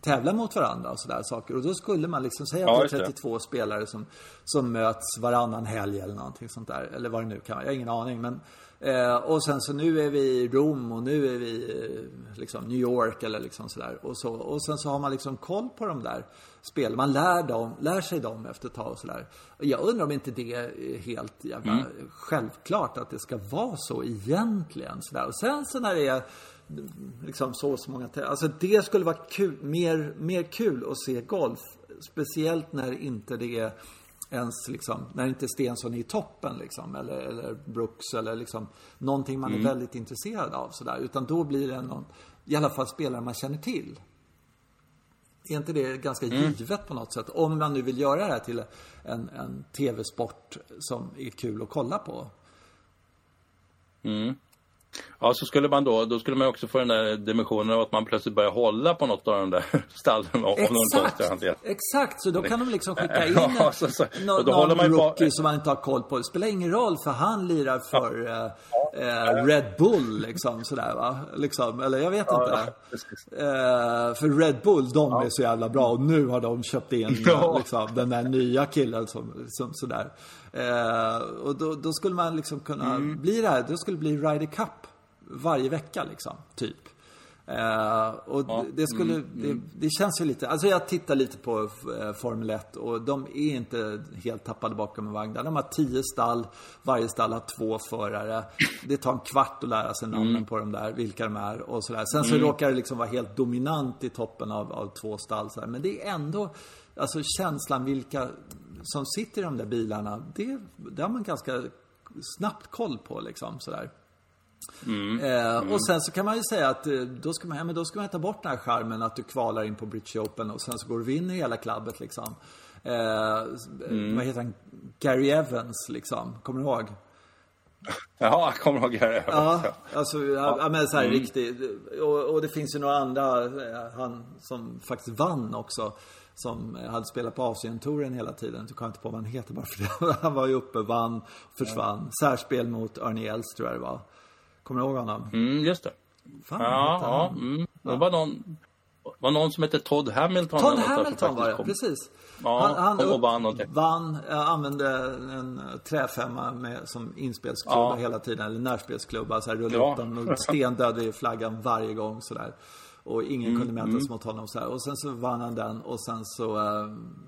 tävlar mot varandra och sådär saker. Och då skulle man liksom säga att det är 32 spelare som, som möts varannan helg eller någonting sånt där. Eller vad det nu kan vara, jag har ingen aning. Men Eh, och sen så nu är vi i Rom och nu är vi eh, liksom New York eller liksom sådär. Och, så, och sen så har man liksom koll på de där spelen. Man lär, dem, lär sig dem efter ett tag och sådär. Jag undrar om inte det är helt jävla mm. självklart att det ska vara så egentligen. Sådär. Och sen så när det är liksom så, så många Alltså det skulle vara kul, mer, mer kul att se golf. Speciellt när inte det är ens liksom, när inte Stensson är i toppen liksom, eller, eller Brooks eller liksom någonting man mm. är väldigt intresserad av sådär. Utan då blir det någon, i alla fall spelare man känner till. Är inte det ganska mm. givet på något sätt? Om man nu vill göra det här till en, en tv-sport som är kul att kolla på. Mm. Ja, så skulle man då, då skulle man också få den där dimensionen av att man plötsligt börjar hålla på något av de där stallen. Exakt, exakt, så då kan de liksom skicka in ja, så, så. No, någon rookie på... som man inte har koll på. Det spelar ingen roll för han lirar för ja. eh, eh, Red Bull liksom sådär va. Liksom, eller jag vet ja, inte. Eh, för Red Bull, de är så jävla bra och nu har de köpt in liksom, den där nya killen som, som sådär. Eh, och då, då, skulle man liksom kunna mm. bli det här, då skulle det bli Ryder Cup varje vecka liksom, typ. Eh, och Ja, det skulle, mm, det, det känns ju lite, alltså jag tittar lite på eh, Formel 1 och de är inte helt tappade bakom en vagn. De har tio stall, varje stall har två förare. Det tar en kvart att lära sig namnen Mm. på de där, vilka de är och sådär. Sen så råkar det liksom vara helt dominant i toppen av, av två stall så här. Men det är ändå, alltså känslan vilka som sitter i de där bilarna, det, det har man ganska snabbt koll på liksom sådär. Eh, Och sen så kan man ju säga att eh, då ska man, ja, men då ska man ta bort den här charmen att du kvalar in på British Open och sen så går du och vinner hela klubbet liksom. Eh, Vad heter han? Gary Evans liksom. Kommer du ihåg? Jaha, jag kommer ihåg det. Ja, alltså, ja, ja, men så här riktigt. Och, och det finns ju några andra, eh, han som faktiskt vann också. Som hade spelat på Asientouren hela tiden. Du kan inte på vad han heter bara för det. Han var ju uppe, vann, försvann. Särspel mot Ernie Els tror jag det var. Kommer du ihåg honom? Mm, just det. Fan, Ja, ja. han? Mm. Det var någon, var någon som hette Todd Hamilton. Todd där Hamilton var det, kom. precis. Ja, och vann någonting. vann, eh, använde en eh, träfemma med, som inspelsklubba Ja. hela tiden, eller närspelsklubba. Så här, rullade Ja. upp den och stendödade i flaggan varje gång sådär. Och ingen Mm, kunde mäta sig mot honom så här. Och sen så vann han den och sen så, eh,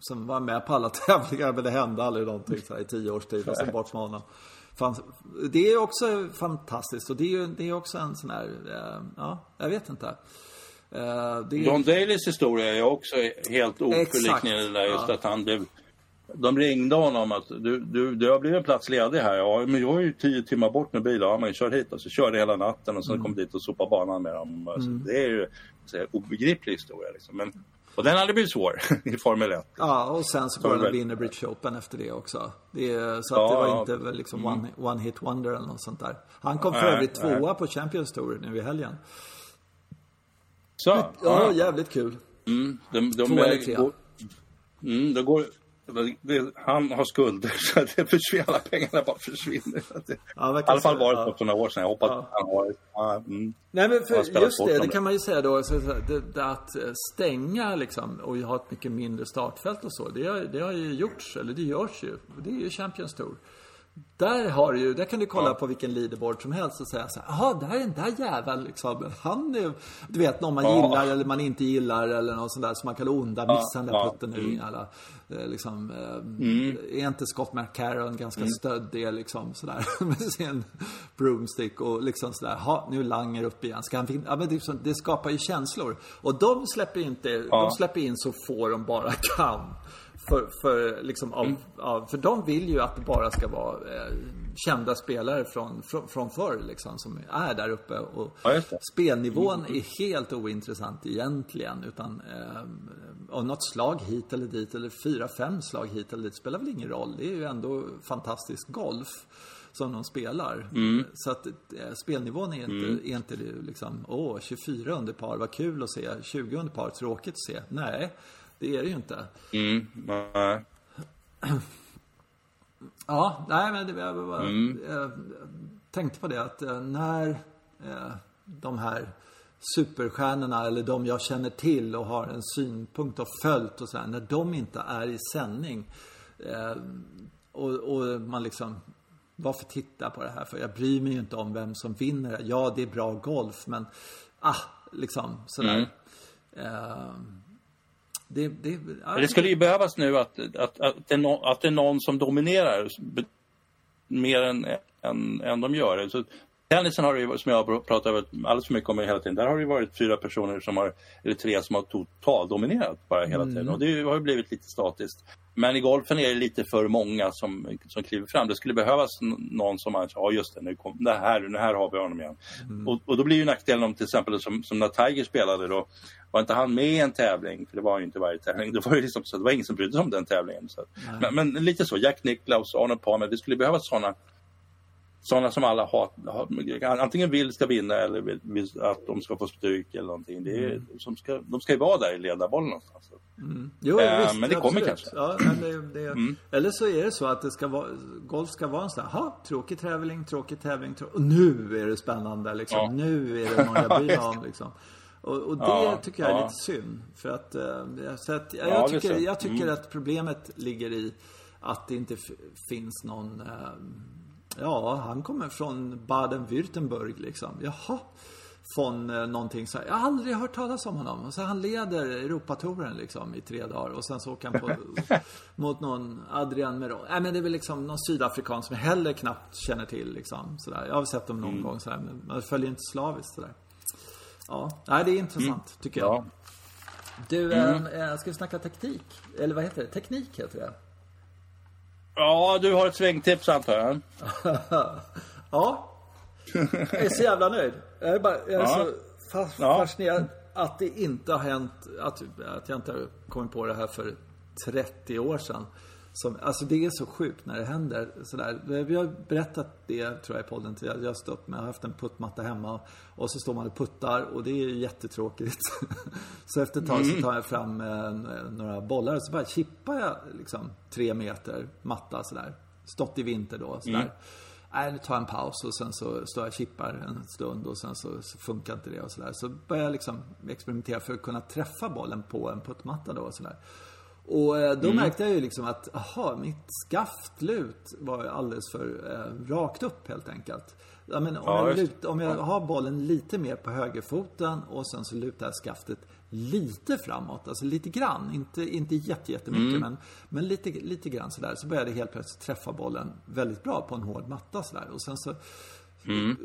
sen var han med på alla tävlingar men det hände aldrig någonting så här, i tio års tid och sen bort med honom. Det är också fantastiskt och det är ju det är också en sån här, eh, ja, jag vet inte. Eh, det är, John Dalys historia är också helt oförliknande där just Ja. att han blev de ringde honom att du, du, du har blivit en plats ledig här. Ja, men jag är ju tio timmar bort med bilen. Ja, men kör hit. Och så körde hela natten och sen kom dit och sopade banan med dem. Alltså, Det är ju så här, obegriplig historia. Liksom. Men, och den hade blivit svår i Formel 1. Ja, och sen så går Så han vinner British Open efter det också. Det så att Ja, det var inte liksom one, one hit wonder eller något sånt där. Han kom för övrigt tvåa på Champions Tour nu i helgen. Så, Ja, ja. jävligt kul. Mm, de, de, Två eller tre. går- Mm, det går, det, han har skulder så det försvinner, alla pengarna bara försvinner. Det, Ja, I alla fall var det Ja. för några år sedan. Jag hoppas Ja. att han har ja, mm. Nej men för just det, det kan man ju säga då, så, det, det, att eh, stänga liksom och ha ett mycket mindre startfält och så. Det, har- det har ju gjorts, eller det görs ju. Det är ju Champions Tour. Där har du ju, där kan du kolla Ja. på vilken leaderboard som helst och säga så här, jaha, där är den där jäveln liksom. Han är, du vet, någon man Ja. gillar eller man inte gillar eller något sånt där som man kan onda, missa den där ja. putten nu. Alla, eh, liksom, eh, Mm. Är inte Scott McCarron ganska stöddig liksom sådär med sin broomstick och liksom sådär, ha nu Langer upp igen. Ska han ja, men det, så- det skapar ju känslor. Och de släpper inte, Ja. de släpper in så få de bara kan. För, för, liksom, av, Mm. av, för de vill ju att det bara ska vara eh, kända spelare från, från, från förr liksom, som är där uppe. Och Ja, spelnivån är helt ointressant egentligen. Utan eh, och något slag hit eller dit eller fyra, fem slag hit eller dit spelar väl ingen roll. Det är ju ändå fantastisk golf som de spelar. Så att eh, spelnivån är inte, är inte liksom, åh, 24 under par, vad kul att se. 20 under par, tråkigt att se. Nej, det är det ju inte. Mm, nej. Ja, nej men det, jag, bara, jag tänkte på det att eh, när eh, de här superstjärnorna eller de jag känner till och har en synpunkt och följt och sådär, när de inte är i sändning eh, och, och man liksom varför titta på det här? För jag bryr mig ju inte om vem som vinner. Ja, det är bra golf, men ah, liksom sådär. Eh, det, det, Det skulle ju behövas nu att, att, att, det, är nå- att det är någon som dominerar mer än, än, än de gör. Så tennisen har det som jag har pratat över alldeles för mycket om hela tiden, där har det varit fyra personer som har, eller tre som har totaldominerat bara hela tiden. Och det har ju blivit lite statiskt. Men i golfen är det lite för många som, som kliver fram. Det skulle behövas någon som man, ja just det, nu, kom, det här, nu här har vi honom igen. Och, och då blir ju nackdelen om till exempel som, som när Tiger spelade då, var inte han med i en tävling, för det var ju inte varje tävling, då var det liksom så, det var ingen som brydde sig om den tävlingen. Så. Men, men lite så, Jack Nicklaus, Arnold Palmer, det skulle behövas sådana sådana som alla har, har, antingen vill ska vinna eller vill, vill att de ska få stryk eller någonting. Det är, som ska, de ska ju vara där i ledarbollen någonstans. Jo, Eh, visst, men det kommer absolut. kanske. Ja, det, det, Eller så är det så att det ska vara, golf ska vara en sån här, tråkig tävling, tråkig tävling, trå- och nu är det spännande liksom. Ja. Nu är det någon jag bryr mig om liksom. Och, och det Ja, tycker jag är lite synd. För att, eh, så att jag, Ja, jag tycker, jag tycker Mm. att problemet ligger i att det inte finns någon eh, Ja, han kommer från Baden-Württemberg liksom. Jaha. från eh, någonting så här, jag har aldrig hört talas om honom. Och så han leder Europatouren liksom i tre dagar och sen så åker han på, mot någon Adrian Meron. Nej men det är väl liksom någon sydafrikan som jag heller knappt känner till liksom. Sådär. Jag har sett dem någon Mm. gång sådär, men man följer inte slaviskt sådär. Ja, nej det är intressant tycker jag. Ja. Du, äh, ska vi snacka taktik? Eller vad heter det? Teknik heter det. Ja, du har ett svängtips antar jag? Ja. Jag är så jävla nöjd. Jag är, bara, jag är Ja. så fa- Ja. fascinerad att det inte har hänt, att, att jag inte har kommit på det här för 30 år sedan. Som, alltså det är så sjukt när det händer sådär. Vi har berättat det tror jag i podden till. Jag har stått med, jag har haft en puttmatta hemma och så står man och puttar och det är ju jättetråkigt. så efter ett tag så tar jag fram eh, några bollar och så bara chippar jag liksom tre meter matta sådär. Stått i vinter då sådär. Nej, nu tar jag en paus och sen så står jag och chippar en stund och sen så, så funkar inte det och sådär. Så börjar jag liksom experimentera för att kunna träffa bollen på en puttmatta då och sådär. Och eh, då märkte jag ju liksom att, aha, mitt skaftlut var alldeles för eh, rakt upp helt enkelt. Ja, men om, Ja, jag just lut, om jag har bollen lite mer på högerfoten och sen så lutar jag skaftet lite framåt, alltså lite grann. Inte, inte jätte, jättemycket men, men lite, lite grann sådär. Så började jag helt plötsligt träffa bollen väldigt bra på en hård matta sådär. Och sen så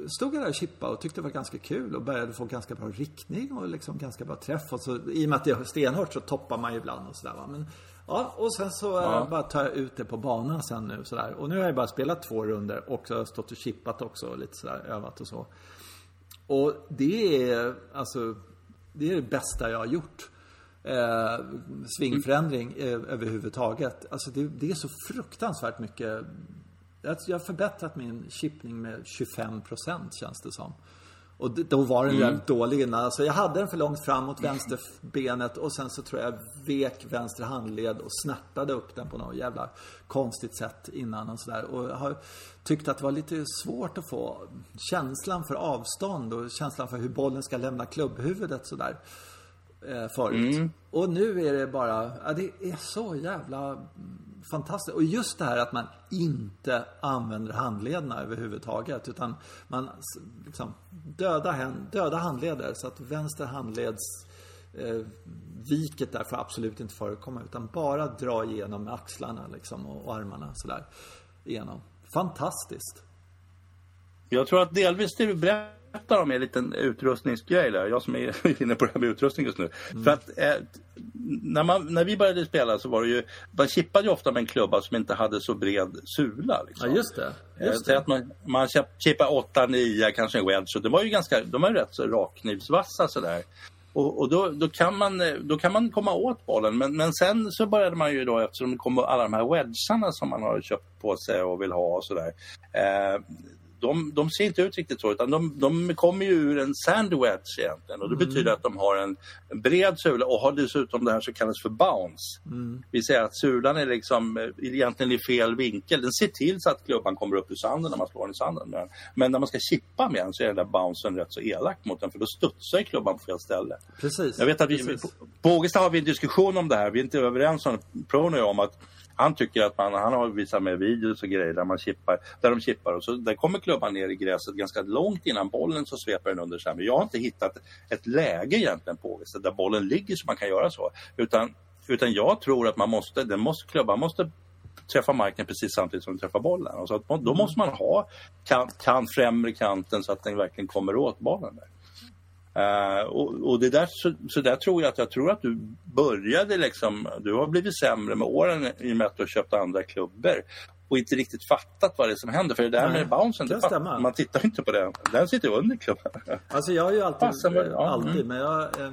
stod jag där och chippade och tyckte det var ganska kul och började få ganska bra riktning och liksom ganska bra träff. Och så, I och med att det är stenhårt så toppar man ju ibland och sådär. Men, ja, och sen så eh, bara tar jag ut det på banan sen nu sådär. Och nu har jag bara spelat två runder och så har jag stått och chippat också och lite sådär övat och så. Och det är alltså, det är det bästa jag har gjort. Eh, svingförändring eh, överhuvudtaget. Alltså det, det är så fruktansvärt mycket. Jag jag har förbättrat min chippning med 25% känns det som. Och då var den jävligt dålig innan. Alltså jag hade den för långt fram mot vänsterbenet och sen så tror jag vek vänster handled och snärtade upp den på något jävla konstigt sätt innan och sådär. Och jag har tyckt att det var lite svårt att få känslan för avstånd och känslan för hur bollen ska lämna klubbhuvudet sådär. Eh, förut. Och nu är det bara, ja, det är så jävla mm, fantastiskt. Och just det här att man inte använder handlederna överhuvudtaget. Utan man liksom döda, hän, döda handleder så att vänster handleds eh, viket där får absolut inte förekomma. Utan bara dra igenom axlarna liksom och, och armarna sådär igenom. Fantastiskt. Jag tror att delvis det du berättar om är en liten utrustningsgrej där. Jag som är inne på det här med utrustning just nu. För att eh, när, man, när vi började spela så var det ju, man chippade ju ofta med en klubba som inte hade så bred sula. Liksom. Ja, just det. Eh, Just det. att man, man chip- chippar 8, 9, kanske en wedge. Så det var ju ganska, de var ju rätt så rakknivsvassa sådär. Och, och då, då, kan man, eh, då kan man komma åt bollen. Men, men sen så började man ju då, eftersom det kom alla de här wedgarna som man har köpt på sig och vill ha och sådär. Eh, de, de ser inte ut riktigt så, utan de, de kommer ju ur en sand wedge egentligen. Och det betyder att de har en, en bred sula och har dessutom det här som kallas för bounce. Vi säger att sulan är liksom eh, egentligen i fel vinkel. Den ser till så att klubban kommer upp ur sanden när man slår den i sanden. Men, men när man ska chippa med den så är den där bouncen rätt så elak mot den för då studsar klubban på fel ställe. Precis. Jag vet att vi, Precis. på, Ågesta har vi en diskussion om det här. Vi är inte överens om Prono om att han tycker att man, han har visat med videos och grejer där man chippar, där de chippar och så där kommer klubban ner i gräset ganska långt innan bollen så sveper den under sig. Men jag har inte hittat ett läge egentligen på där bollen ligger så man kan göra så. Utan, utan jag tror att man måste, den måste, klubban måste träffa marken precis samtidigt som den träffar bollen. Och så att, då måste man ha kant, kant, främre kanten så att den verkligen kommer åt bollen. Där. Eh, och, och det där, så, så där tror jag att jag tror att du började liksom, du har blivit sämre med åren i och med att du har köpt andra klubbor och inte riktigt fattat vad det är som händer. För det där Nej, med bouncen, det det man tittar inte på den. Den sitter under klubban. Alltså jag har ju alltid, vad- ja, alltid mm. men jag har eh,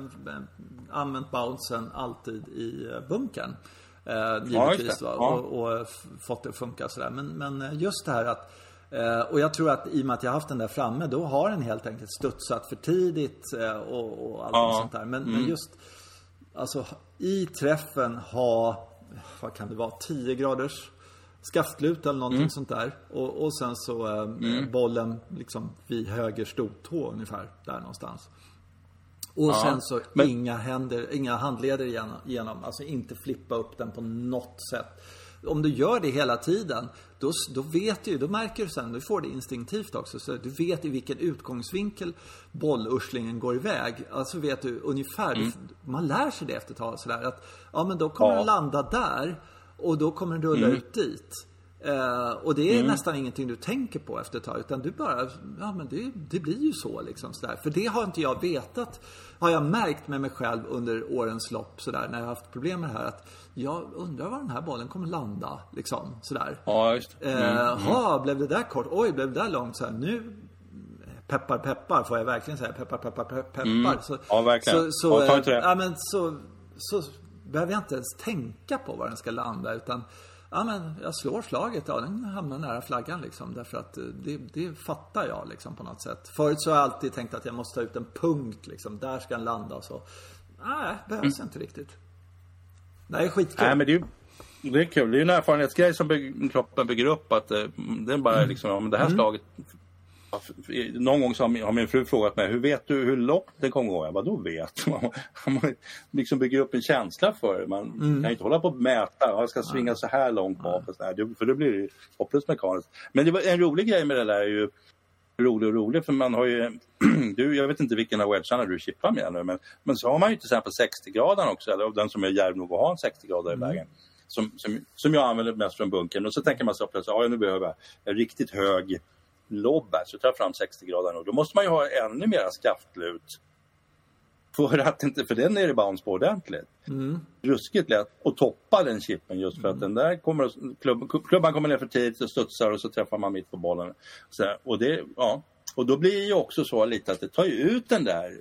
använt bouncen alltid i eh, bunkern. Eh, givetvis? Ja. Och, och fått det att funka sådär. Men, men just det här att och jag tror att i och med att jag haft den där framme då har den helt enkelt studsat för tidigt eh, och, och allt Ja. sånt där. Men, Mm. men just Alltså i träffen ha, vad kan det vara, 10 graders skaftlut eller någonting Mm. sånt där. Och, och sen så eh, bollen liksom vid höger stortå ungefär, där någonstans. Och sen så men- inga händer, inga handleder igenom, igenom, alltså inte flippa upp den på något sätt. Om du gör det hela tiden, då, då vet du då märker du sen, du får det instinktivt också. Så du vet i vilken utgångsvinkel bollurslingen går iväg. Alltså vet du ungefär, mm. man lär sig det efter ett tag sådär att, ja men då kommer ja. den landa där och då kommer den rulla mm. ut dit. Uh, och det är mm. nästan ingenting du tänker på efter ett tag. Utan du bara, ja men det, det blir ju så liksom. Sådär. För det har inte jag vetat, har jag märkt med mig själv under årens lopp sådär. När jag har haft problem med det här. Att jag undrar var den här bollen kommer landa. Liksom sådär. Ja, just uh, mm. mm. blev det där kort? Oj, blev det där långt? Så nu peppar peppar får jag verkligen säga. Peppar peppar peppar. Mm. Så, ja, verkligen. Så, så, ja, ta ja, men så, så behöver jag inte ens tänka på var den ska landa. Utan ja men jag slår slaget, ja den hamnar nära flaggan liksom. Därför att eh, det, det fattar jag liksom på något sätt. Förut så har jag alltid tänkt att jag måste ta ut en punkt liksom. Där ska den landa och så. Nej, behövs mm. inte riktigt. Det är skitkul. Nej men det är det är kul. Det är en erfarenhetsgrej som kroppen bygger upp. Att eh, det är bara mm. liksom, ja, men det här mm. slaget någon gång så har min fru frågat mig, hur vet du hur långt det kommer gå? Jag bara, då vet man. Man liksom bygger upp en känsla för det. Man mm. kan inte hålla på och mäta, jag ska svinga så här långt bak. För då blir det hopplöst mekaniskt. Men det var en rolig grej med det där är ju rolig och rolig för man har ju, du, jag vet inte vilken av wedgarna du chippar med nu men, men så har man ju till exempel 60 graden också, eller den som är djärv nog att ha en 60 grader i mm. vägen. Som, som, som jag använder mest från bunkern och så tänker man sig plötsligt, ja nu behöver jag en riktigt hög här, så tar jag fram 60 grader och då måste man ju ha ännu mera skaftlut. För att inte, för den är det bounce på ordentligt. Mm. Ruskigt lätt att toppa den chippen just för mm. att den där kommer, klubb, klubban kommer ner för tidigt och studsar och så träffar man mitt på bollen. Så, och, det, ja, och då blir det ju också så lite att det tar ut den där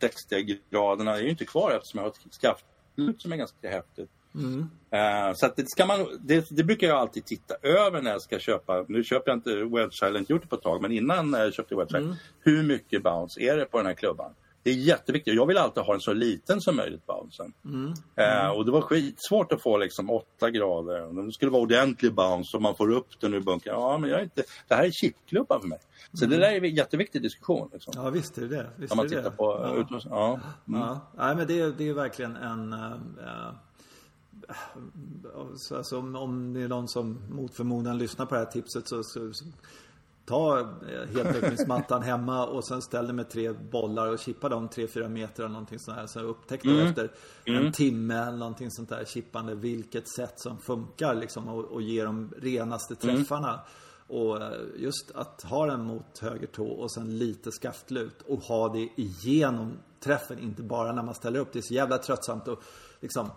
60 graderna, det är ju inte kvar eftersom jag har ett skaftlut som är ganska häftigt. Mm. Uh, så det, ska man, det, det, brukar jag alltid titta över när jag ska köpa. Nu köper jag inte Wedge, eller inte gjort det på ett tag, men innan jag köpte Wedge, mm. hur mycket bounce är det på den här klubban? Det är jätteviktigt. Jag vill alltid ha en så liten som möjligt bouncen. Mm. Uh, och det var skitsvårt att få liksom 8 grader. Det skulle vara ordentlig bounce och man får upp den ur bunkern. Ja, men jag är inte... Det här är chipklubban för mig. Så mm. det där är en jätteviktig diskussion. Liksom. Ja, visst är det det. Visst man tittar det. på ja. utrustning. Ja. Mm. ja. Nej, men det, det är verkligen en... Uh, alltså, om, om det är någon som mot förmodan lyssnar på det här tipset så, så, så ta eh, heltäckningsmattan hemma och sen ställ dig med tre bollar och chippa dem 3-4 meter eller någonting sånt här. Så upptäck då mm. efter mm. en timme eller någonting sånt där chippande vilket sätt som funkar liksom och, och ger de renaste mm. träffarna. Mm. Och eh, just att ha den mot höger tå och sen lite skaftlut och ha det igenom träffen, inte bara när man ställer upp. Det är så jävla tröttsamt att liksom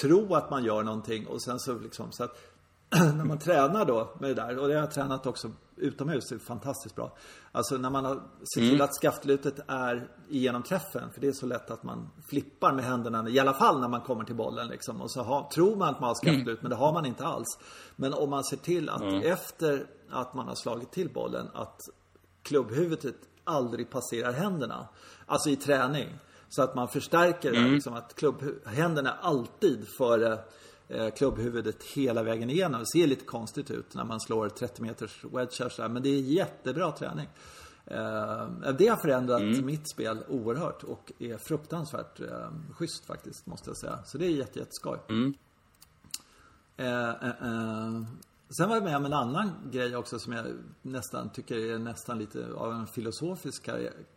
tro att man gör någonting och sen så liksom så att när man tränar då med det där och det har jag tränat också utomhus, det är fantastiskt bra. Alltså när man har sett till mm. att skaftlutet är igenom träffen, för det är så lätt att man flippar med händerna, i alla fall när man kommer till bollen liksom. Och så har, tror man att man har skaftlut, mm. men det har man inte alls. Men om man ser till att mm. efter att man har slagit till bollen, att klubbhuvudet aldrig passerar händerna. Alltså i träning. Så att man förstärker mm. liksom, att klubbhänderna alltid före eh, klubbhuvudet hela vägen igenom. Det ser lite konstigt ut när man slår 30 meters wedgar men det är jättebra träning. Eh, det har förändrat mm. mitt spel oerhört och är fruktansvärt eh, schysst faktiskt, måste jag säga. Så det är jätte, jätteskoj. Mm. Eh, eh, eh. Sen var jag med om en annan grej också som jag nästan tycker är nästan lite av en filosofisk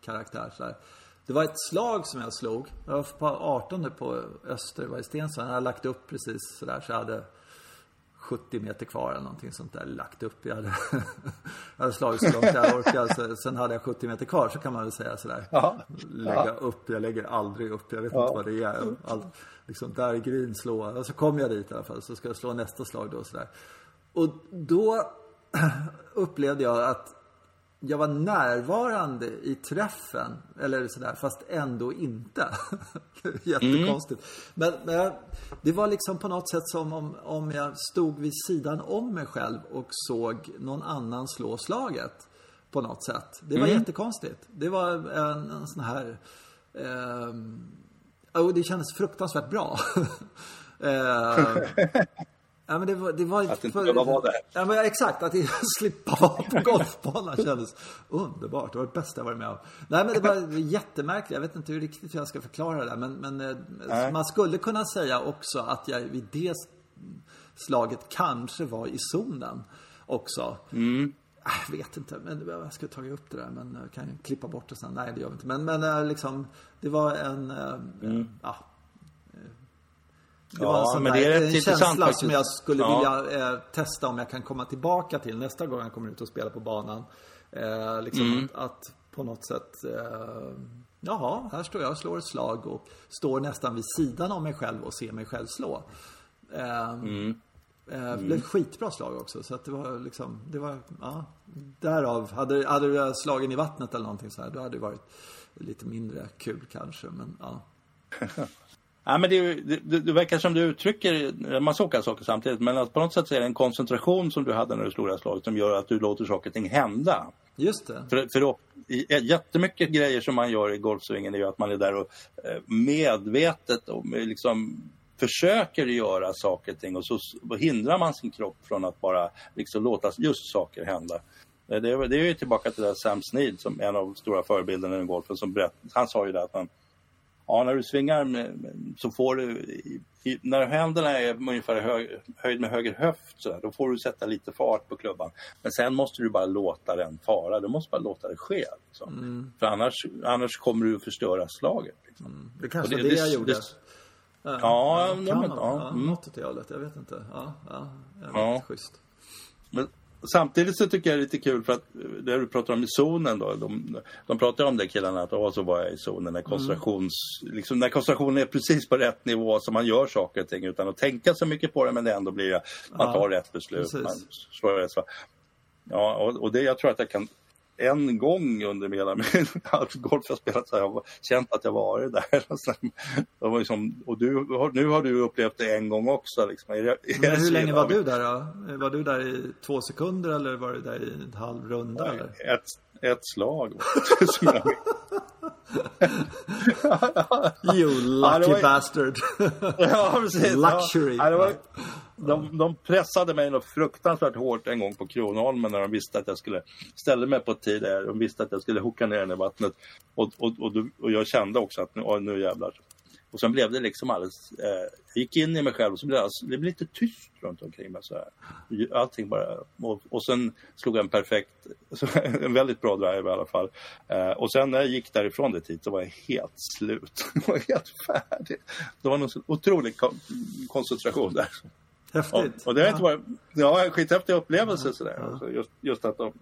karaktär. Så här. Det var ett slag som jag slog. Jag var på 18 på Öster, var i Stensson. Jag hade lagt upp precis sådär så jag hade 70 meter kvar eller någonting sånt där. Lagt upp. Jag hade, jag hade slagit så långt jag orkade. Sen hade jag 70 meter kvar så kan man väl säga sådär. Ja. Lägga ja. upp. Jag lägger aldrig upp. Jag vet ja. inte vad det är. All, liksom där green slå. Och så kom jag dit i alla fall. Så ska jag slå nästa slag då sådär. Och då upplevde jag att jag var närvarande i träffen, eller sådär, fast ändå inte. Jättekonstigt. Mm. Men, men det var liksom på något sätt som om, om jag stod vid sidan om mig själv och såg någon annan slå slaget. På något sätt. Det var mm. jättekonstigt. Det var en, en sån här... Eh, och det kändes fruktansvärt bra. eh, Ja, men det var, det var att inte för, behöva vara där. Ja, men exakt. Att slippa vara på golfbanan kändes underbart. Det var det bästa jag varit med om. Nej, men det var jättemärkligt. Jag vet inte hur riktigt hur jag ska förklara det. Men, men eh, man skulle kunna säga också att jag vid det slaget kanske var i zonen också. Mm. Äh, Jag vet inte, men jag skulle tagit upp det där men jag kan klippa bort det sen. Nej, det gör vi inte. Men, men äh, liksom, det var en, äh, ja. Det var en sån men där, det är en intressant känsla faktiskt. som jag skulle Ja. vilja eh, testa om jag kan komma tillbaka till nästa gång jag kommer ut och spelar på banan. Eh, liksom Mm. att, att på något sätt, eh, jaha, här står jag och slår ett slag och står nästan vid sidan av mig själv och ser mig själv slå. Eh, Mm. Eh, det blev ett skitbra slag också. Så att det var liksom, det var, ja. Därav, hade, hade du slagen i vattnet eller någonting så här, då hade det varit lite mindre kul kanske. Men ja. Ja, men det, det, det, verkar som du uttrycker en massa olika saker samtidigt. Men att på något sätt är det en koncentration som du hade när du slog det här slaget som gör att du låter saker och ting hända. Just det. För, för då, i- jättemycket grejer som man gör i golfsvingen är ju att man är där och eh, medvetet och liksom försöker göra saker och ting och så hindrar man sin kropp från att bara liksom låta just saker hända. Eh, Det är, det är ju tillbaka till det Sam Snead som är en av de stora förebilderna i golfen som berätt, han sa ju det att man Ja, när du svingar med, så får du, i, när händerna är ungefär hög, höjd med höger höft så där, då får du sätta lite fart på klubban. Men sen måste du bara låta den fara, du måste bara låta det ske. Liksom. För annars, annars kommer du att förstöra slaget. Liksom. Det kanske det- det, det- jag gjorde. det- Ja, kan de- man, ja, ja, mm. något åt det hållet. Jag vet inte. Ja, ja, ja, Ja. schysst. Men samtidigt så tycker jag det är lite kul för att eh, det du pratar om i zonen då. De, de pratar om det killarna att åh, så var jag i zonen när koncentrations, liksom, när koncentrationen är precis på rätt nivå så man gör saker och ting utan att tänka så mycket på det men det ändå blir det, man Ja, tar rätt beslut. precis. Man slår rätt svar. Ja, och, och det jag tror att jag kan en gång under hela min golf jag spelat så har jag känt att jag varit där. Så det var liksom, och du, nu har du upplevt det en gång också. Liksom. Är det, är Men hur länge var du där då? Var du där i två sekunder eller var du där i en halv runda eller? Ett, ett slag. You Ja, lucky ju- bastard. ja, precis. Luxury. Ja, var, de, de pressade mig något fruktansvärt hårt en gång på Kronholmen när de visste att jag skulle ställa mig på tid där. De visste att jag skulle hooka ner den i vattnet. Och, och, och, och jag kände också att nu, nu jävlar. Och sen blev det liksom alldeles... Eh, jag gick in i mig själv och så blev det, alldeles- det blev lite tyst runt omkring mig. Så här. Allting bara... Och, och sen slog jag en perfekt... En väldigt bra drive i alla fall. Eh, och sen när jag gick därifrån det tid så var jag helt slut. Jag var helt färdig. Det var någon otrolig kon- koncentration där. Och, Häftigt. och det har Ja. inte varit... Ja, en skithäftig upplevelse sådär. Alltså, just, just att de...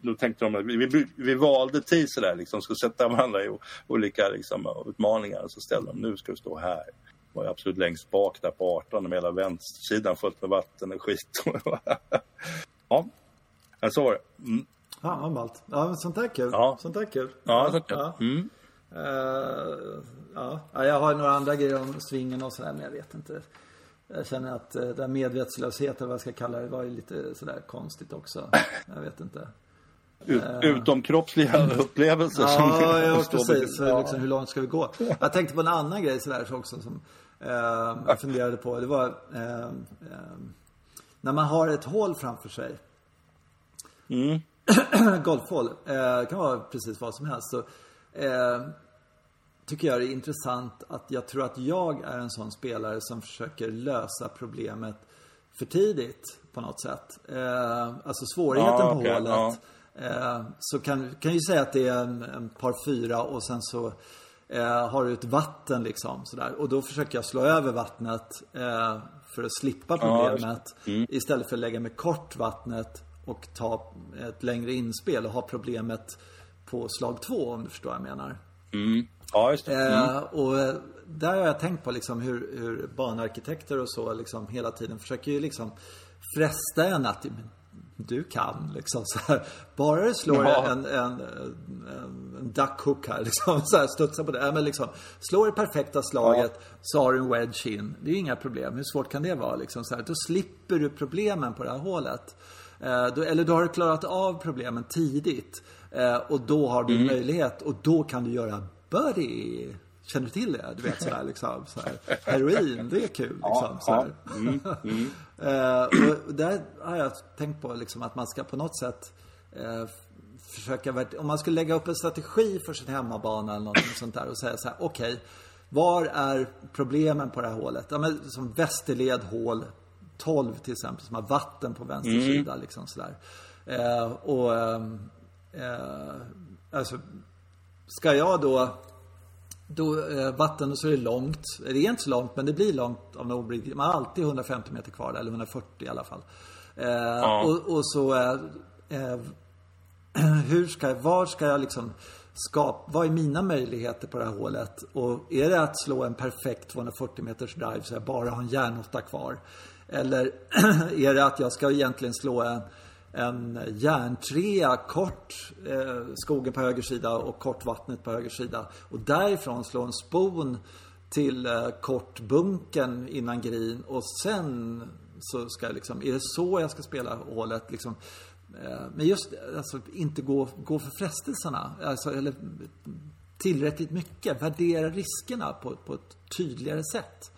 Nu tänkte de att vi, vi, valde tid sådär liksom. Skulle sätta varandra i olika liksom, utmaningar. Och så ställde de, nu ska du stå här. var jag absolut längst bak där på 18 med hela vänstersidan fullt med vatten och skit. ja, men så var det. Mm. Ja, vad. Ja, men sånt där är kul. Ja. Sånt där är kul. Ja, så ja. mm. Ja. ja, jag har några andra grejer om svingen och sådär, men jag vet inte. Jag känner att uh, den medvetslöshet, eller vad jag ska kalla det, var ju lite sådär konstigt också. Jag vet inte. Ut, utomkroppsliga upplevelser. som- Ja, ja står precis. Så liksom, hur långt ska vi gå? Jag tänkte på en annan grej sådär också som eh, jag funderade på. Det var eh, eh, när man har ett hål framför sig. Mm. golfhål. Eh, det kan vara precis vad som helst. Så, eh, tycker jag det är intressant att jag tror att jag är en sån spelare som försöker lösa problemet för tidigt på något sätt. Eh, alltså svårigheten Ja, på okej, hålet. Eh, så kan, kan ju säga att det är en, en par fyra och sen så eh, har du ett vatten liksom sådär. Och då försöker jag slå över vattnet eh, för att slippa problemet. Mm. Istället för att lägga mig kort vattnet och ta ett längre inspel och ha problemet på slag två om du förstår vad jag menar. Mm. Ja, just det. Mm. Eh, och eh, där har jag tänkt på liksom hur, hur banarkitekter och så liksom hela tiden försöker ju liksom fresta en att du kan liksom så här. Bara du slår Ja. en, en, en, en duckhook här liksom så här studsa på det. Ja, men liksom slår det perfekta slaget så har du en wedge in. Det är inga problem. Hur svårt kan det vara liksom så här. Då slipper du problemen på det här hålet. Eh, då, eller då har du klarat av problemen tidigt. Eh, och då har du möjlighet och då kan du göra birdie. Känner du till det? Du vet sådär liksom. Så här. Heroin, det är kul liksom. Så här. Eh, och där har jag tänkt på liksom att man ska på något sätt f- försöka, om man skulle lägga upp en strategi för sin hemmabana eller något sånt där och säga så här, okej, var är problemen på det här hålet? Ja, men som västerled hål 12 till exempel som har vatten på vänster mm. sida. Liksom sådär. Eh, och ehm, eh, alltså, ska jag då då, eh, vatten så är det långt. Det är inte så långt men det blir långt av någon Man har alltid 150 meter kvar eller 140 i alla fall. Eh, ja. och, och, så eh, eh hur ska jag, var ska jag liksom skapa, vad är mina möjligheter på det här hålet? Och är det att slå en perfekt 240 meters drive så jag bara har en järnåtta kvar? Eller är det att jag ska egentligen slå en, en järntrea kort eh, skogen på höger sida och kort vattnet på höger sida. Och därifrån slå en spon till eh, kort bunken innan green och sen så ska jag liksom, är det så jag ska spela hålet liksom? Eh, men just alltså inte gå, gå för frestelserna. Alltså, eller tillräckligt mycket. Värdera riskerna på, på ett tydligare sätt.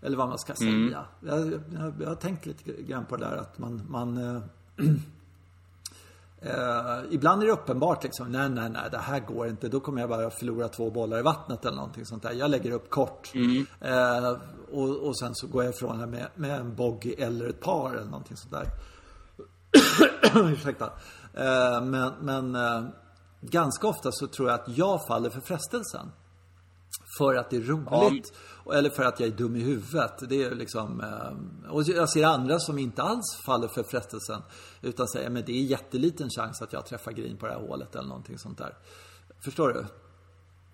Eller vad man ska säga. Mm. Jag, jag, jag, har tänkt lite grann på det där att man, man äh, ibland är det uppenbart liksom, nej, nej, nej, det här går inte. Då kommer jag bara förlora två bollar i vattnet eller någonting sånt där. Jag lägger upp kort. Mm. Äh, och, och sen så går jag ifrån här med, med en bogey eller ett par eller någonting sånt där. Ursäkta. men, men ganska ofta så tror jag att jag faller för frestelsen. För att det är roligt. Ja. Eller för att jag är dum i huvudet. Det är liksom, eh, och jag ser andra som inte alls faller för frestelsen. Utan säger, men det är jätteliten chans att jag träffar green på det här hålet eller någonting sånt där. Förstår du?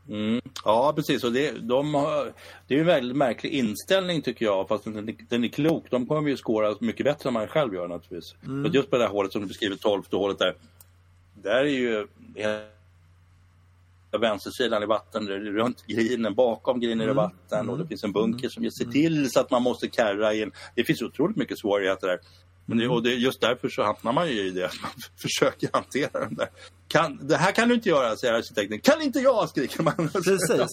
Mm. Ja, precis. Och det, de har, det är en väldigt märklig inställning tycker jag, fast den, den är klok. De kommer ju skåra mycket bättre än man själv gör naturligtvis. Mm. just på det här hålet som du beskriver, 12 hålet där. Där är ju vänstersidan i vatten, runt grinen, bakom grinen mm. i vatten och det mm. finns en bunker som ser mm. till så att man måste karra in. Det finns otroligt mycket svårigheter där. Men det, och det, just därför så hamnar man ju i det, att man försöker hantera den där. Kan, det här kan du inte göra, säger arkitekten. Kan inte jag, skriker man. Precis.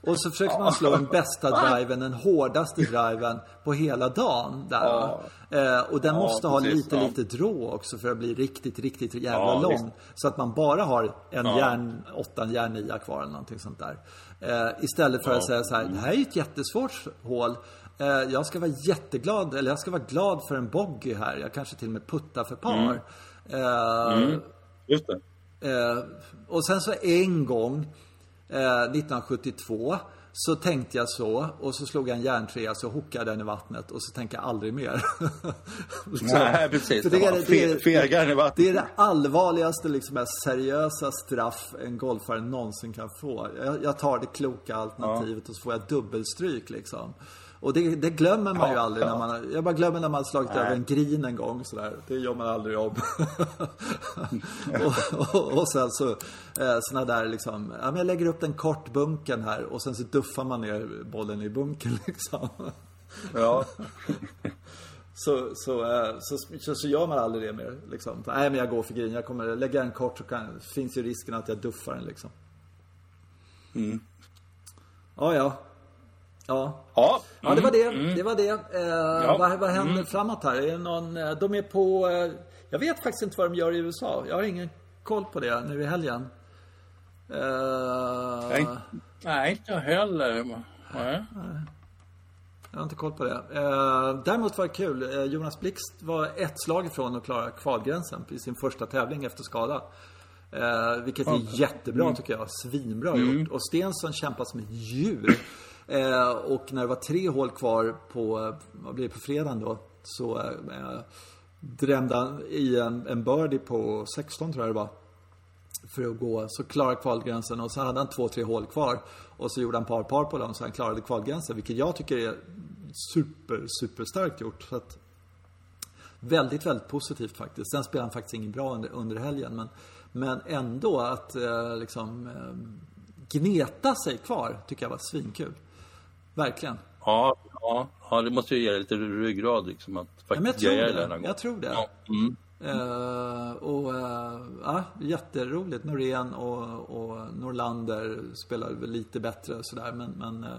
Och så försöker man slå den bästa driven, den hårdaste driven på hela dagen. Där, ja. eh, och den ja, måste ha lite, ja. lite drå också för att bli riktigt, riktigt jävla lång. Visst. Så att man bara har en järn 8, en järn 9 kvar eller någonting sånt där. Eh, istället för att säga så här, det här är ett jättesvårt hål. Eh, jag ska vara jätteglad, eller jag ska vara glad för en bogey här. Jag kanske till och med puttar för par. Mm. Eh, mm. Just det. Eh, och sen så en gång, 1972, så tänkte jag så och så slog jag en järntrea så hookade den i vattnet och så tänkte jag aldrig mer. så, Nej, precis. För det, är, det, är, i vattnet. det är det allvarligaste, liksom, mest seriösa straff en golfare någonsin kan få. Jag, jag tar det kloka alternativet ja. och så får jag dubbelstryk liksom. Och det, det glömmer man ja, ju aldrig när man, jag bara glömmer när man slagit Nej. över en grin en gång sådär. Det gör man aldrig om. och, och, och, sen så, eh, såna där liksom, ja men jag lägger upp den kort bunken här och sen så duffar man ner bollen i bunken liksom. ja. Så, så, eh, så, så, så, gör man aldrig det mer. Liksom. Nej, men jag går för green. Jag kommer lägga en kort så kan, finns ju risken att jag duffar den liksom. Mm. Ja, ja. Ja. Ja, ja det var det. Mm. Det var det. Eh, ja. vad, vad händer mm. framåt här? Är någon, eh, de är på... Eh, jag vet faktiskt inte vad de gör i USA. Jag har ingen koll på det nu i helgen. Eh, nej, nej, inte heller. Nej. Jag har inte koll på det. Eh, däremot var det kul. Eh, Jonas Blixt var ett slag ifrån att klara kvalgränsen i sin första tävling efter skada. Eh, vilket är jättebra mm. tycker jag. Svinbra mm. gjort. Och Stensson kämpar som ett djur. Eh, och när det var tre hål kvar på, eh, vad blir det, på fredagen då, så eh, drämde han i en, en birdie på 16 tror jag det var. För att gå, så klarade kvalgränsen och så hade han två, tre hål kvar. Och så gjorde han par par på dem så han klarade kvalgränsen. Vilket jag tycker är super, superstarkt gjort. Så att, väldigt, väldigt positivt faktiskt. Sen spelade han faktiskt ingen bra under, under helgen. Men, men ändå att eh, liksom eh, gneta sig kvar tycker jag var svinkul. Verkligen. Ja, ja, ja, det måste ju ge lite ryggrad liksom att faktiskt ja, jag tror det. Jag tror det. Ja. Mm. Uh, och uh, ja, jätteroligt. Norén och, och Norlander spelar väl lite bättre sådär men, men uh,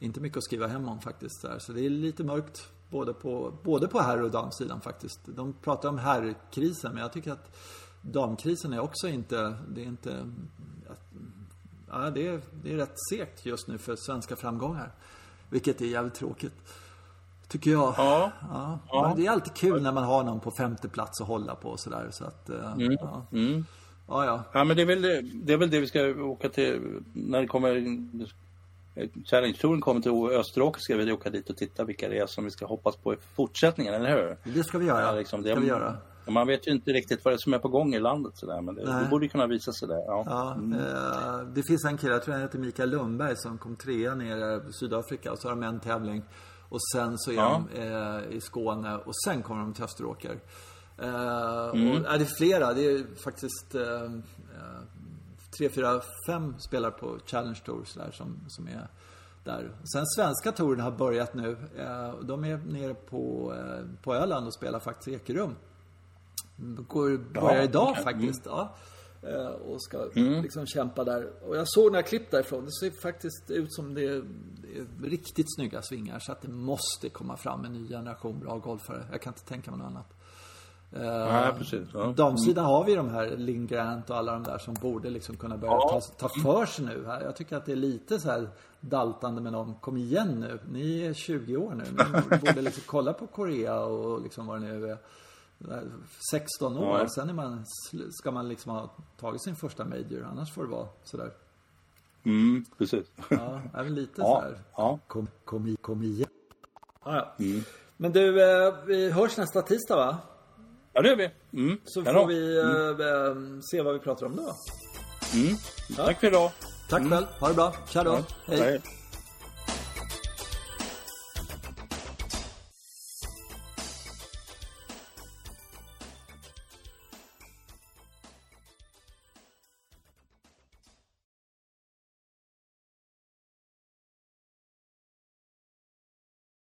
inte mycket att skriva hem om faktiskt. Där. Så det är lite mörkt både på, både på herr och damsidan faktiskt. De pratar om herrkrisen men jag tycker att damkrisen är också inte, det är inte ja, det, är, det är rätt segt just nu för svenska framgångar. Vilket är jävligt tråkigt. Tycker jag. Ja. Ja. Ja. Men det är alltid kul när man har någon på femte plats att hålla på och sådär. Så att, eh, ja. Mm. ja, ja. Ja, men det är, väl, det är väl det vi ska åka till när det kommer... Challenge-touren kommer till Österåker ska vi åka dit och titta vilka det är som vi ska hoppas på i fortsättningen, eller hur? Det ska vi göra. Ja, liksom, det, ska vi göra. Man vet ju inte riktigt vad det är som är på gång i landet sådär, men det, det borde kunna visa sig där. Ja. Ja, eh, det finns en kille, jag tror han heter Mikael Lundberg, som kom trea nere i Sydafrika. Och så har de en tävling. Och sen så är Ja. de eh, i Skåne och sen kommer de till Österåker. Eh, Mm. och, ja, det är flera. Det är faktiskt eh, eh, tre, fyra, fem spelare på Challenge Tour där, som, som är där. Sen svenska touren har börjat nu. Eh, de är nere på, eh, på Öland och spelar faktiskt i Går, börjar idag okej. faktiskt. Ja. Eh, Och ska Mm. liksom kämpa där. Och jag såg några klipp därifrån. Det ser faktiskt ut som det är, det är riktigt snygga svingar. Så att det måste komma fram en ny generation bra golfare. Jag kan inte tänka mig något annat. Eh, Nej, precis. Ja. Damsidan har vi de här Linn Grant och alla de där som borde liksom kunna börja Ja. ta, ta för sig nu här. Jag tycker att det är lite så här daltande med dem. Kom igen nu. Ni är 20 år nu. Ni borde liksom kolla på Korea och liksom vad det nu är. 16 år. Ja. Sen är man, ska man liksom ha tagit sin första major. Annars får det vara sådär. Mm, precis. Ja, väl lite Ja, sådär. ja. Kom, kom, kom igen. Ja, ja. Mm. Men du, eh, vi hörs nästa tisdag va? Ja, det gör vi. Mm. Så får vi eh, eh, se vad vi pratar om då. Mm. Tack för idag. Tack själv. Ha det bra. Tja då. Ja, Hej. hej.